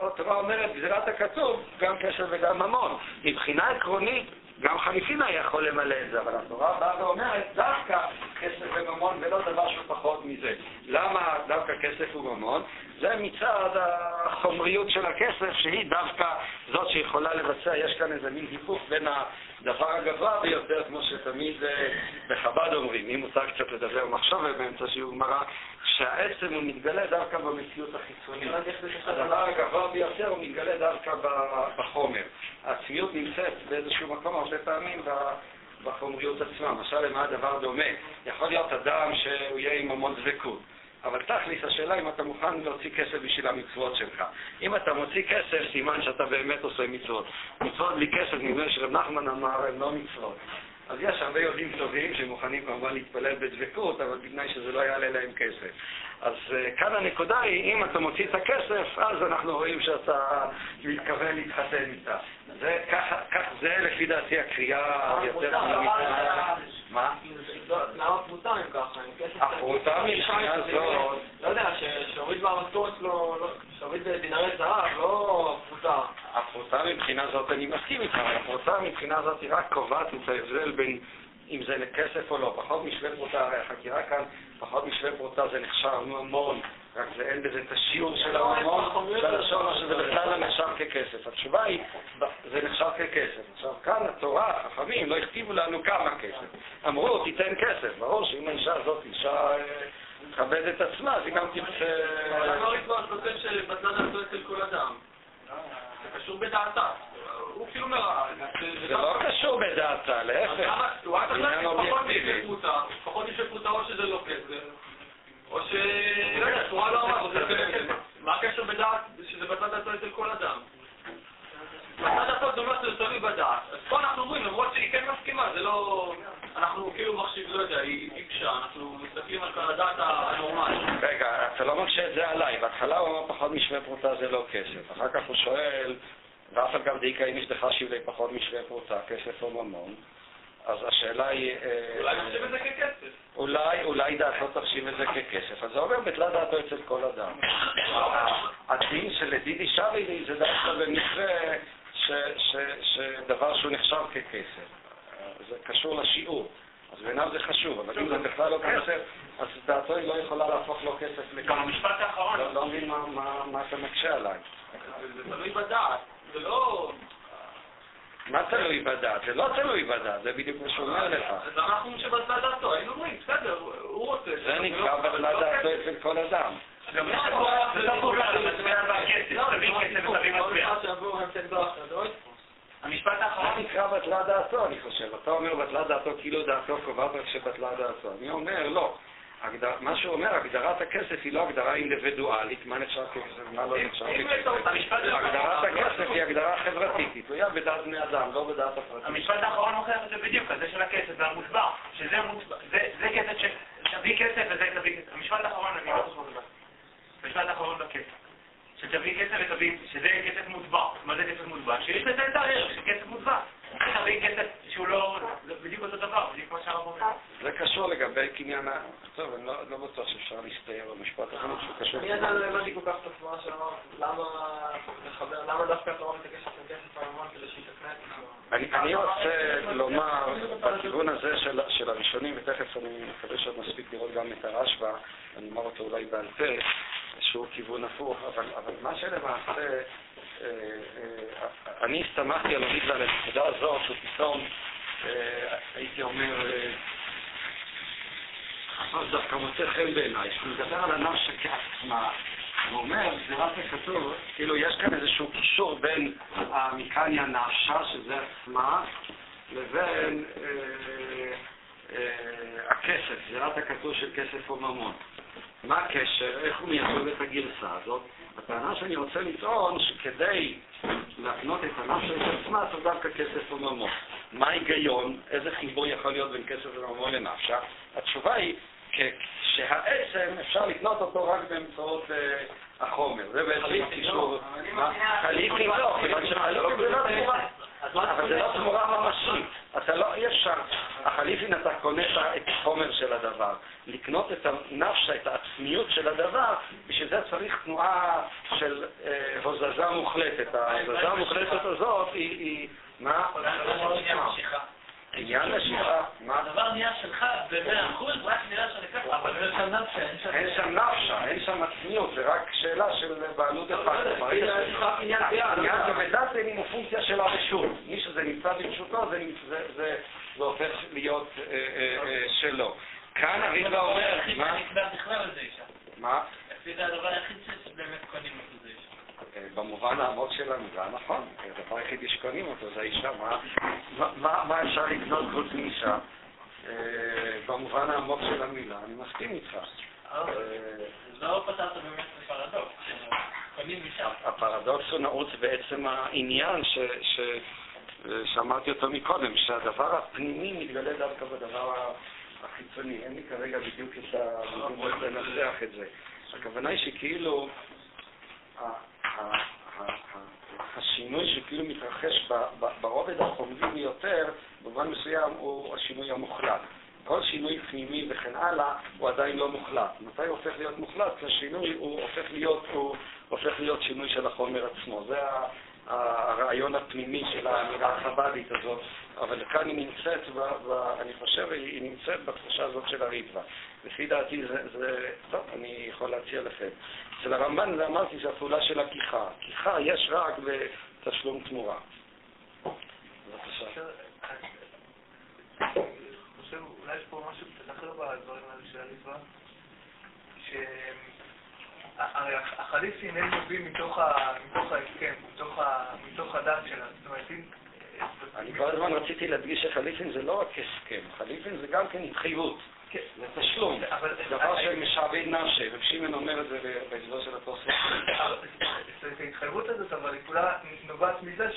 התורה אומרת, גזירת הכתוב, גם כסף וגם ממון. מבחינה עקרונית, גם חליפין היה יכול למלא את זה, אבל התורה באה ואומרת דווקא כסף וממון ולא דבר שהוא פחות מזה. למה דווקא כסף וממון? זה מצד החומריות של הכסף, שהיא דווקא זאת שיכולה לבצע, יש כאן איזה מין היפוך בין הדבר הגבוה ביותר, כמו שתמיד אה, בחב"ד אומרים, אם מותר קצת לדבר מחשבה באמצע שיעור גמרא, שהעצם הוא מתגלה דווקא במציאות החיצונית. הדבר הגבוה ביותר הוא מתגלה דווקא בחומר. העצמיות נמצאת באיזשהו מקום הרבה פעמים בחומריות עצמה. משל למה הדבר דומה? יכול להיות אדם שהוא יהיה עם המון דבקות. אבל תכלס, השאלה אם אתה מוכן להוציא כסף בשביל המצוות שלך. אם אתה מוציא כסף, סימן שאתה באמת עושה מצוות. מצוות בלי כסף, נדמה לי שרב נחמן אמר, הן לא מצוות. אז יש הרבה יהודים טובים שמוכנים כמובן להתפלל בדבקות, אבל בתנאי שזה לא יעלה להם כסף. אז uh, כאן הנקודה היא, אם אתה מוציא את הכסף, אז אנחנו רואים שאתה מתכוון להתחתן איתה. זה, כך, כך זה לפי דעתי הקריאה היותר פנימית. מה? למה פרוטה אם ככה? אם כסף- הפרוטה מבחינה זאת, לא יודע, שהוריד במשכורת שלו, לא- שהוריד בדינרי זהב, לא פרוטה. הפרוטה מבחינה זאת, אני מסכים איתך, אבל הפרוטה מבחינה זאת היא רק קובעת את ההבדל בין אם זה לכסף או לא. פחות משווה פרוטה, הרי החקירה כאן, פחות משווה פרוטה זה נחשב ממון, רק זה אין בזה את השיעור של הממון, בלשון מה שזה בכלל לא נחשב ככסף. התשובה היא, זה נחשב ככסף. עכשיו, כאן התורה, החכמים, לא הכתיבו לנו כמה כסף. אמרו, תיתן כסף. ברור שאם האישה הזאת אישה אה, תכבד את עצמה, אז היא גם תרצה... אבל לא לקבוע כותב שבצד הזה אצל כל אדם. זה קשור בדעתה. הוא כאילו אומר... זה לא קשור בדעתה, להפך. עניין אובייקטיבי. פחות משווה פרוטה או שזה לא כסף, או ש... לא יודע, תורה לא אמרה. מה הקשר בדעת שזה בצד הזה אצל כל אדם? בצד הזה זה אומר שזה תלוי בדעת. אז פה אנחנו אומרים, למרות שהיא כן מסכימה, זה לא... אנחנו כאילו מחשיב, לא יודע, היא פשעה, אנחנו מסתכלים על הדעת הנורמלית. רגע, אתה לא מקשה את זה עליי. בהתחלה הוא אמר פחות משווה פרוטה זה לא כסף. אחר כך הוא שואל, ואף על גב דאיכא אם אשתך שבלי פחות משווה פרוטה, כסף או ממון. אז השאלה היא... אה, אולי נחשיב את זה ככסף. אולי, אולי דעתו תחשיב את זה ככסף. אז זה אומר בטלה דעתו אצל כל אדם. הדין של לדידי שבי לי זה דווקא במקרה שדבר שהוא נחשב ככסף. זה קשור לשיעור. אז בעיניו זה חשוב, אבל אם זה בכלל לא כסף, אז דעתו היא לא יכולה להפוך לו כסף גם לכמה. המשפט האחרון, לא לא מבין מה- אתה מקשה עליי. זה תלוי בדעת. זה לא... מה תלוי בדעת? זה לא תלוי בדעת, זה בדיוק מה שהוא אומר לך. אז אנחנו אומרים שבצד דעתו, היינו אומרים, בסדר, הוא רוצה. זה נקרא בטלה דעתו אצל כל אדם. גם יש לך זה לא פורקה, אתה מצביע על הכסף, תביא כסף ותביא מטבע. שיבואו המשך דרשה, זה לא יתפוס. המשפט האחרון, נקרא בטלה דעתו, אני חושב? אתה אומר בטלה דעתו כאילו דעתו קובעת רק שבטלה דעתו. אני אומר, לא. הגדר, מה שהוא אומר, הגדרת הכסף היא לא הגדרה אינדיבידואלית, מה נחשב ככסף, מה לא נחשב ככסף. המשפט הגדרת הכסף היא הגדרה חברתית, היא תלויה בדעת בני אדם, לא בדעת הפרטית. המשפט האחרון מוכיח את זה בדיוק, הזה של הכסף והמוטבע, שזה מוטבע, זה, זה כסף ש... תביא כסף וזה תביא כסף. המשפט האחרון, אני לא זוכר לבד. המשפט האחרון בכסף. שתביא כסף ותביא, שזה כסף מוטבע. מה זה כסף מוטבע? שיש לזה את הערך של כסף מוטבע. תביא כסף שהוא לא... זה בדיוק אותו דבר, בדיוק כמו שהרב אומר. זה קשור לגבי קניין ה... טוב, אני לא, לא בטוח שאפשר להסתייע במשפט הזה, אני חושב שהוא קשור. אני עדיין לא הבנתי כל כך את התמונה שאמרת, למה לחבר, למה דווקא אתה את הכסף עם כסף הממון כדי שיתקנה את עצמו? אני, אני רוצה לומר בכיוון הזה של, של הראשונים, ותכף אני מקווה שעוד נספיק לראות גם את הרשב"א, אני אומר אותו אולי בעל פה, שהוא כיוון הפוך, אבל, אבל מה שלמעשה, אה, אה, אני הסתמכתי על הריבה על הנקודה הזאת, ופתאום אה, הייתי אומר, אה, אז דווקא מוצא חן בעיניי, שהוא מדבר על הנפש כעצמה. הוא אומר, גזירת הכתוב, כאילו יש כאן איזשהו קישור בין המקניה נפשה, שזה עצמה, לבין אה, אה, הכסף, גזירת הכתוב של כסף או ממון. מה הקשר? איך הוא מייצג את הגרסה הזאת? הטענה שאני רוצה לטעון שכדי להקנות את הנפש של עצמה צריך דווקא כסף או ממון. מה ההיגיון? איזה חיבור יכול להיות בין כסף וממון לנפשה? התשובה היא שהעצם אפשר לקנות אותו רק באמצעות אה, החומר. זה בעצם הקישור. מה? חליפין לא, כיוון שחליפין זה לא תמורה. אבל זה לא תמורה ממשית. אתה לא, אי אפשר. החליפין אתה קונה את החומר של הדבר. לקנות את הנפש, את העצמיות של הדבר, בשביל זה צריך תנועה של אה, הוזזה מוחלטת. ההוזזה המוחלטת הזאת היא, היא מה? עניין משיכה. מה? הדבר נהיה שלך במאה אחוז, רק נראה שאני ככה, אבל אין שם נפשה, אין שם... נפשה, אין שם עצמיות, זה רק שאלה של בעלות זה בדת אין הוא פונקציה של הרשות. מי שזה נמצא ברשותו, זה- הופך להיות אה, אה, אה, שלו. כאן הריבה אומר, מה? לפי זה הדבר היחיד שבאמת קונים אותו במובן העמוק של המילה, נכון. הדבר היחידי שקונים אותו זה האישה. מה- מה- מה אפשר לקנות חוץ מאישה? אה, במובן העמוק של המילה, אני מסכים איתך. אה, לא פתרת באמת את הפרדוקס. קונים אישה. הפרדוקס הוא נעוץ בעצם העניין ש, ש, שאמרתי אותו מקודם, שהדבר הפנימי מתגלה דווקא בדבר החיצוני. אין לי כרגע בדיוק את המילים איך לנסח את זה. הכוונה היא שכאילו ה- ה- ה- ה- השינוי שכאילו מתרחש ברובד החומרי ביותר, במובן מסוים הוא השינוי המוחלט. כל שינוי פנימי וכן הלאה הוא עדיין לא מוחלט. מתי הוא הופך להיות מוחלט? כשהשינוי הוא הופך להיות, הוא הופך להיות שינוי של החומר עצמו. זה הרעיון הפנימי של האמירה החב"דית הזאת, אבל כאן היא נמצאת, ב, ב, אני חושב, היא נמצאת בתחושה הזאת של הריטב"א. לפי דעתי זה, זה, טוב, אני יכול להציע לכם. אצל הרמב"ן, זה אמרתי, זה הפעולה של הכיחה. כיחה יש רק בתשלום תמורה. בבקשה. אולי יש פה משהו קצת אחר בדברים האלה של הליטווה, שהרי החליפין הם נובעים מתוך ההסכם, מתוך ה- מתוך הדת שלנו. זאת אומרת. אני כל הזמן רציתי להדגיש שחליפין זה לא רק הסכם, חליפין זה גם כן התחייבות, כן. זה תשלום, דבר שמשעבד נפשי, רב שמעון אומר את זה בהסבר של את ההתחייבות הזאת, אבל היא כולה נובעת מזה.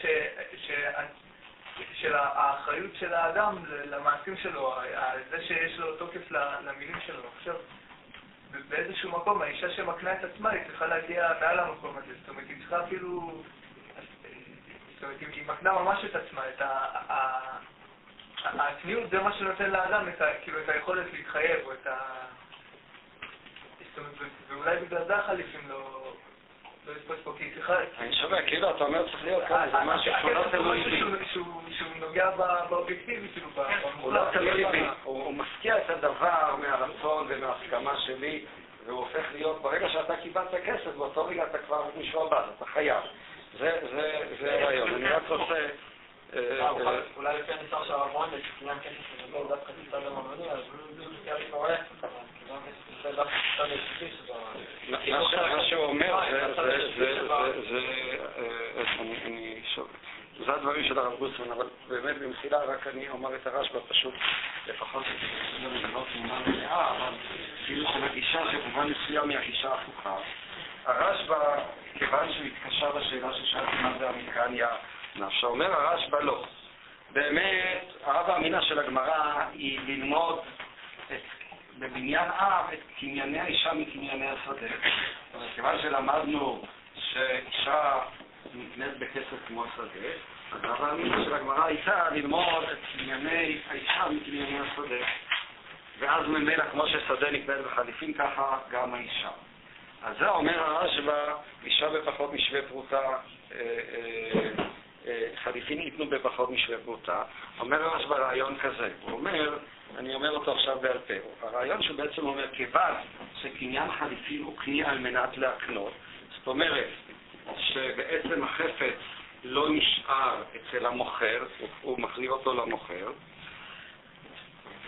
של האחריות של האדם למעשים שלו, זה שיש לו תוקף למילים שלו. עכשיו, באיזשהו מקום, האישה שמקנה את עצמה, היא צריכה להגיע מעל המקום הזה. זאת אומרת, היא צריכה אפילו... זאת אומרת, היא מקנה ממש את עצמה, את ה... ה- העצמיות זה מה שנותן לאדם את ה... כאילו, את היכולת להתחייב, או את ה... ואולי בגלל זה החליפים לא... לא. אני שומע, כאילו אתה אומר צריך להיות כאן איזה משהו שהוא לא תלוי בי. שהוא- נוגע באובייקטיבי, כאילו, הוא לא. תלוי בי, הוא מפקיע את הדבר מהרצון ומההסכמה שלי, והוא הופך להיות, ברגע שאתה קיבלת כסף, באותו רגע אתה כבר משועבד, אתה חייב. זה זה- זה הרעיון. אני רק רוצה... אה, אה, אולי לפי הניסוח של רונדל, שכולם כסף שזה לא דווקא מצד הממוני, אז הוא נזכר לי אבל כולם כסף זה דווקא מצד היחידי שזה... מה שהוא אומר זה, זה, זה, זה, זה, אה, אני, שוב, זה הדברים של הרב גוסמן, אבל באמת במחילה רק אני אומר את הרשב"א פשוט, לפחות לבנות תמונה מלאה, אבל כאילו של הגישה שבמובן מסוים היא הגישה ההפוכה. הרשב"א, כיוון שהוא התקשר לשאלה ששאלתי מה זה המקרניה נפשה, אומר הרשב"א לא. באמת, הרב אמינא של הגמרא היא ללמוד את, בבניין אב את קנייני האישה מקנייני השדה. אבל כיוון שלמדנו שאישה נקנית בכסף כמו השדה, אז הרב אמינא של הגמרא הייתה ללמוד את קנייני האישה מקנייני השדה. ואז ממילא, כמו ששדה נקנית בחליפין, ככה גם האישה. אז זה אומר הרשב"א, אישה בפחות משווה פרוטה, אה, אה, חליפין ייתנו בפחות פרוטה. אומר הרשב"א רעיון כזה, הוא אומר, אני אומר אותו עכשיו בעל פה, הרעיון שהוא בעצם אומר, כיוון שקניין חליפין הוא כלי על מנת להקנות, זאת אומרת שבעצם החפץ לא נשאר אצל המוכר, הוא, הוא מחזיר אותו למוכר,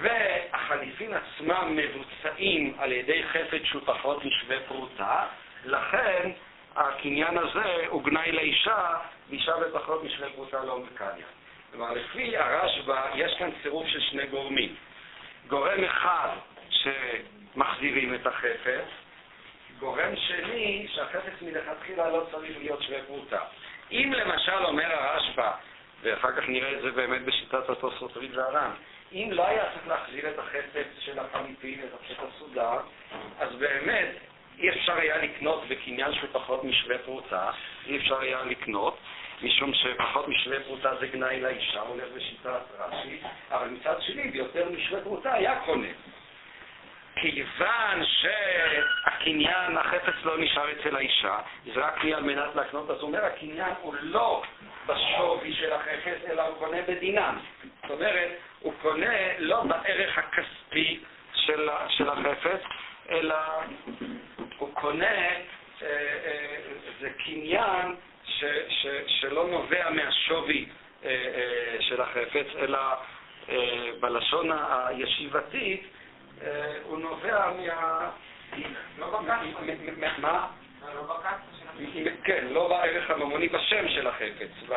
והחליפין עצמם מבוצעים על ידי חפץ שהוא פחות משווה פרוטה, לכן הקניין הזה הוא גנאי לאישה, ואישה בפחות משווה פרוטה לא מקניה. כלומר, לפי הרשב"א יש כאן צירוף של שני גורמים. גורם אחד שמחזירים את החפץ, גורם שני שהחפץ מלכתחילה לא צריך להיות שווה פרוטה. אם למשל אומר הרשב"א, ואחר כך נראה את זה באמת בשיטת התוספות ריב והר"ן, אם לא היה צריך להחזיר את החפץ של החליפין, את החפץ הסודר, אז באמת אי אפשר היה לקנות בקניין שהוא פחות משווה פרוטה, אי אפשר היה לקנות, משום שפחות משווה פרוטה זה גנאי לאישה, הולך בשיטת רש"י, אבל מצד שני, ביותר משווה פרוטה היה קונה. כיוון שהקניין, החפץ לא נשאר אצל האישה, זה רק לי על מנת להקנות, אז אומר, הקניין הוא לא בשווי של החפץ, אלא הוא קונה בדינם. זאת אומרת, הוא קונה לא בערך הכספי של, של החפץ, אלא הוא קונה, אה, אה, זה קניין ש, ש, שלא נובע מהשווי אה, אה, של החפץ, אלא אה, בלשון הישיבתית, אה, הוא נובע מה... לא בקצה. מה? לא כן, לא בערך הממוני בשם של החפץ, אה,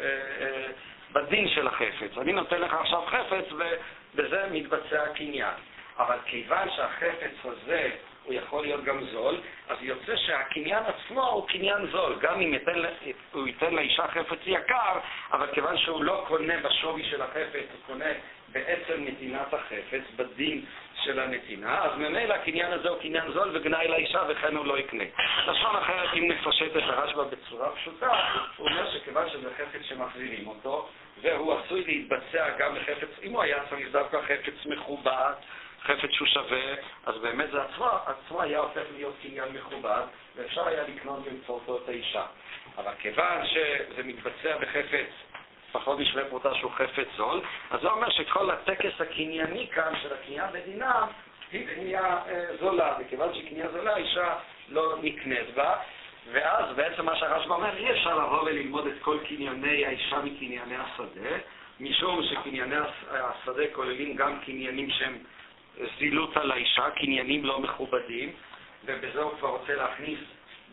אה, בדין של החפץ. אני נותן לך עכשיו חפץ ובזה מתבצע הקניין. אבל כיוון שהחפץ הזה הוא יכול להיות גם זול, אז יוצא שהקניין עצמו הוא קניין זול. גם אם ייתן, הוא ייתן לאישה חפץ יקר, אבל כיוון שהוא לא קונה בשווי של החפץ, הוא קונה בעצם נתינת החפץ, בדין של הנתינה, אז ממילא הקניין הזה הוא קניין זול וגנאי לאישה וכן הוא לא יקנה. לשון אחרת, אם נפשט את הרשב"א בצורה פשוטה, הוא אומר שכיוון שזה חפץ שמחזירים אותו, והוא עשוי להתבצע גם בחפץ, אם הוא היה צריך דווקא חפץ מכובד, חפץ שהוא שווה, אז באמת זה עצמו, עצמו היה הופך להיות קניין מכובד, ואפשר היה לקנות באמצעותו את האישה. אבל כיוון שזה מתבצע בחפץ פחות משווה פרוטה שהוא חפץ זול, אז זה אומר שכל הטקס הקנייני כאן של הקנייה בדינם היא קנייה אה, זולה, וכיוון שהיא קנייה זולה, האישה לא נקנית בה, ואז בעצם מה שהרשב"א אומר, אי אפשר לבוא וללמוד את כל קנייני האישה מקנייני השדה, משום שקנייני הש- השדה כוללים גם קניינים שהם זילות על האישה, קניינים לא מכובדים, ובזה הוא כבר רוצה להכניס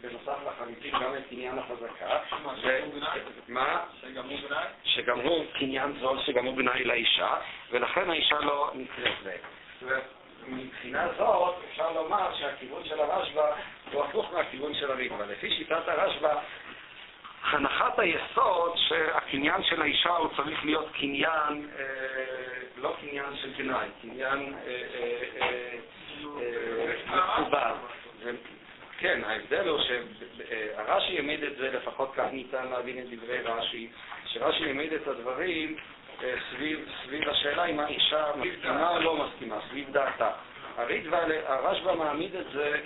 בנוסף לחליפין גם את קניין החזקה. ו- מה? שגם הוא גנאי? שגם הוא קניין זול, שגם הוא גנאי לאישה, ולכן האישה לא נקראת להם. ומבחינה זאת אפשר לומר שהכיוון של הרשב"א הוא הפוך מהכיוון של הריטב"א. לפי שיטת הרשב"א, הנחת היסוד שהקניין של האישה הוא צריך להיות קניין, אה, לא קניין של גנאי, קניין אה, אה, מכובד. כן, ההבדל הוא שהרש"י העמיד את זה, לפחות כך ניתן להבין את דברי רש"י, שרש"י העמיד את הדברים סביב, סביב השאלה אם האישה מסכימה או לא מסכימה, סביב דעתה. הריטב"א, הרשב"א מעמיד את זה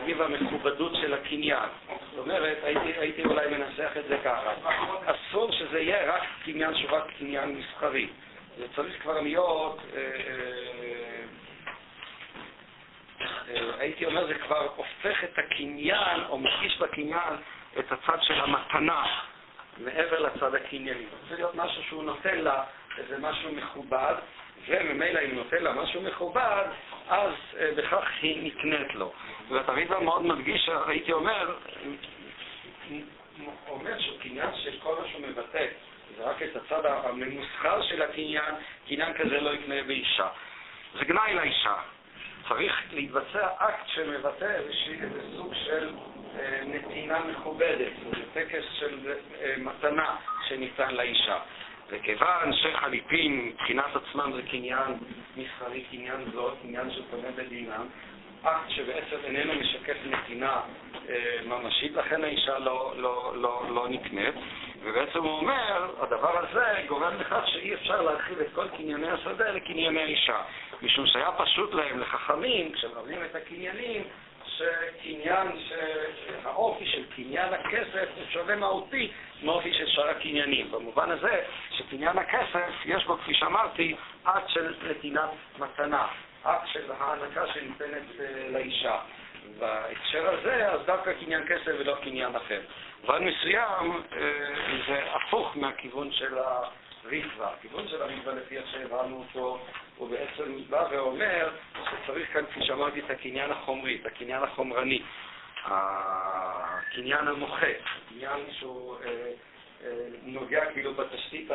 סביב המכובדות של הקניין. זאת אומרת, הייתי, הייתי אולי מנסח את זה ככה, אסור שזה יהיה רק קניין שהוא רק קניין מסחרי. זה צריך כבר להיות, אה, אה, אה, הייתי אומר, זה כבר הופך את הקניין, או מגיש בקניין, את הצד של המתנה, מעבר לצד הקנייני. זה צריך להיות משהו שהוא נותן לה איזה משהו מכובד, וממילא אם נותן לה משהו מכובד, אז אה, בכך היא נקנית לו. והתרי"בא מאוד מדגיש, הייתי אומר, אומר שהוא קניין של כל מה שהוא מבטא, זה רק את הצד הממוסחר של הקניין, קניין כזה לא יקנה באישה. זה גנאי לאישה. צריך להתבצע אקט שמבטא איזה סוג של אה, נתינה מכובדת, זה טקס של אה, מתנה שניתן לאישה. וכיוון שחליפין מבחינת עצמם זה קניין מסחרי, קניין זול, קניין של קונה בדינם, אקט שבעצם איננו משקף נתינה אה, ממשית, לכן האישה לא, לא, לא, לא נקנית. ובעצם הוא אומר, הדבר הזה גורם לכך שאי אפשר להרחיב את כל קנייני השדה לקנייני האישה. משום שהיה פשוט להם, לחכמים, כשמראים את הקניינים, שקניין, שהאופי של קניין הכסף הוא שונה מהותי מאופי של שאר הקניינים. במובן הזה שקניין הכסף, יש בו, כפי שאמרתי, אקט של נתינת מתנה, אקט של הענקה שניתנת אה, לאישה. בהקשר הזה, אז דווקא קניין כסף ולא קניין אחר. במובן מסוים, אה, זה הפוך מהכיוון של הריטווה. הכיוון של הריטווה, לפי איך שהבנו אותו, הוא בעצם בא ואומר שצריך כאן, כפי שאמרתי, את הקניין החומרי, את הקניין החומרני, הקניין המוחה, קניין שהוא אה, אה, נוגע כאילו בתשתית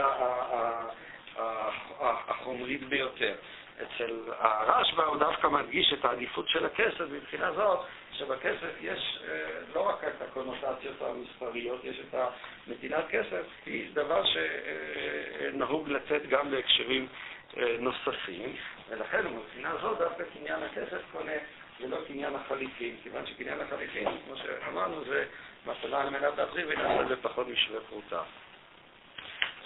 החומרית ביותר. אצל הרשב"א הוא דווקא מדגיש את העדיפות של הכסף מבחינה זאת שבכסף יש אה, לא רק את הקונוטציות המספריות, יש את הנתינת כסף, היא דבר שנהוג לצאת גם בהקשרים אה, נוספים, ולכן מבחינה זאת דווקא קניין הכסף קונה ולא קניין החליפין, כיוון שקניין החליפין, כמו שאמרנו, זה מתנה על מנת להחזיר ונעשה בפחות משווה פרוטה.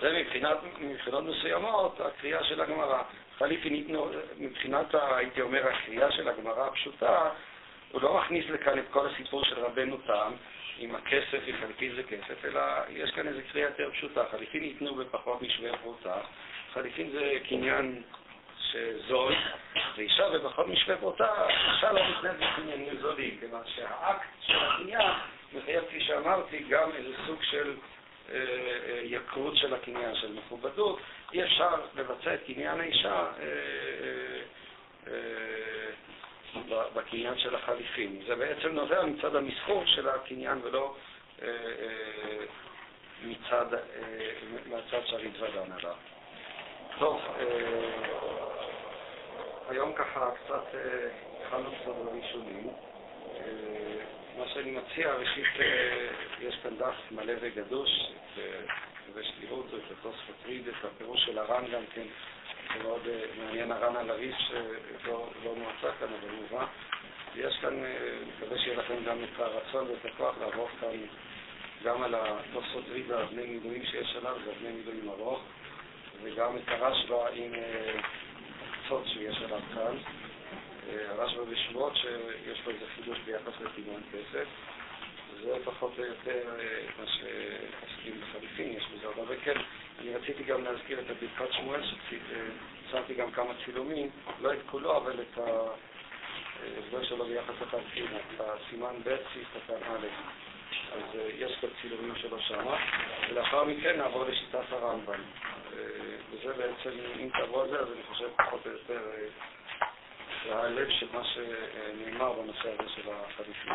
זה מבחינת, מבחינות מסוימות הקריאה של הגמרא. חליפין, מבחינת, הייתי אומר, הקריאה של הגמרא הפשוטה, הוא לא מכניס לכאן את כל הסיפור של רבנו תם, עם הכסף וחליפין זה כסף, אלא יש כאן איזו קריאה יותר פשוטה. חליפין ייתנו בפחות משווה פרוטה, חליפין זה קניין שזול, ואישה בפחות משווה פרוטה, אישה לא מתנהלת בקניינים זולים, כיוון שהאקט של הקניין מחייב, כפי שאמרתי, גם איזה סוג של יקרות של הקניין, של מכובדות. אי אפשר לבצע את קניין האישה אה, בקניין של החליפין. זה בעצם נובע מצד המסחור של הקניין ולא מצד, מהצד שהריטב"א דן עליו. טוב, היום ככה קצת התחלנו קצת בראשונים. מה שאני מציע, ראשית, יש כאן דף מלא וגדוש, ושתראו אותו, את התוספות ריד, את הפירוש של הר"ן גם כן, זה מאוד מעניין הר"ן על הריף שלא לא מועצה כאן, אבל מובא. ויש כאן, מקווה שיהיה לכם גם את הרצון ואת הכוח לעבור כאן גם על התוספות ריד, הבני מילואים שיש עליו, זה הבני מילואים ארוך, וגם את הרשב"א עם הקצות שיש עליו כאן. הרשב"א בשבועות שיש לו איזה חידוש ביחס לקניין כסף. זה פחות או יותר מה שעוסקים בחליפין, יש בזה הרבה, וכן, אני רציתי גם להזכיר את הברכת שמואל, ששמתי גם כמה צילומים, לא את כולו, אבל את ההסבר שלו ביחס לחליפין, את הסימן ב', סעיף קטן א', אז יש כאן צילומים שלו שמה, ולאחר מכן נעבור לשיטת הרמב"ם. וזה בעצם, אם תעבור על זה, אז אני חושב פחות או יותר זה הלב של מה שנאמר בנושא הזה של החליפין.